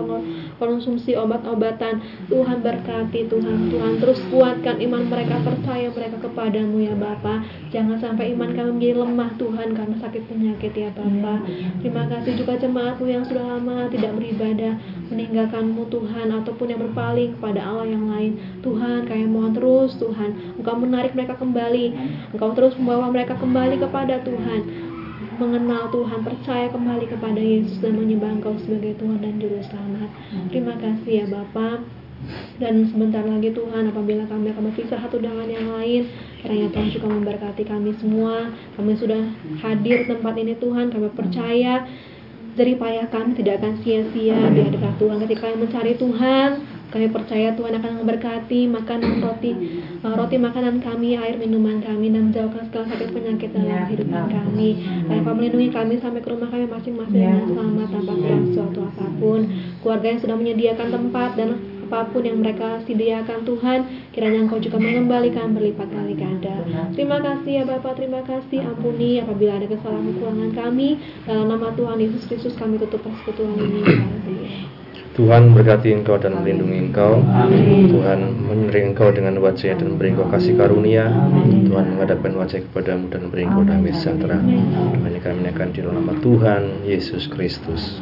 konsumsi obat-obatan. Tuhan berkati Tuhan Tuhan terus kuatkan iman mereka percaya mereka kepadamu ya Bapak jangan sampai iman kami menjadi lemah Tuhan karena sakit penyakit ya Bapak terima kasih juga jemaatmu yang sudah lama tidak beribadah meninggalkanmu Tuhan ataupun yang berpaling kepada Allah yang lain Tuhan kami mohon terus Tuhan Engkau menarik mereka mereka kembali. Engkau terus membawa mereka kembali kepada Tuhan. Mengenal Tuhan, percaya kembali kepada Yesus dan menyembah Engkau sebagai Tuhan dan Juru Selamat. Terima kasih ya Bapak. Dan sebentar lagi Tuhan apabila kami akan berpisah satu dengan yang lain Kiranya Tuhan juga memberkati kami semua Kami sudah hadir tempat ini Tuhan Kami percaya dari payah kami tidak akan sia-sia di hadapan Tuhan ketika kami mencari Tuhan kami percaya Tuhan akan memberkati makanan roti uh, roti makanan kami, air minuman kami dan menjauhkan segala sakit penyakit dalam kehidupan ya. kami. Engkau melindungi kami sampai ke rumah kami masing-masing ya. dengan selamat tanpa kurang suatu apa pun. Keluarga yang sudah menyediakan tempat dan apa pun yang mereka sediakan Tuhan kiranya Engkau juga mengembalikan berlipat kali ganda. Terima kasih ya Bapak terima kasih. Ampuni apabila ada kesalahan kekurangan kami. Dalam nama Tuhan Yesus Kristus kami tutup persekutuan ini. Tuhan berkati engkau dan Amin. melindungi engkau. Amin. Tuhan menyering engkau dengan wajahnya dan memberi engkau kasih karunia. Amin. Tuhan menghadapkan wajah kepadamu dan memberi engkau damai sejahtera. Hanya kami akan di dalam nama Tuhan Yesus Kristus.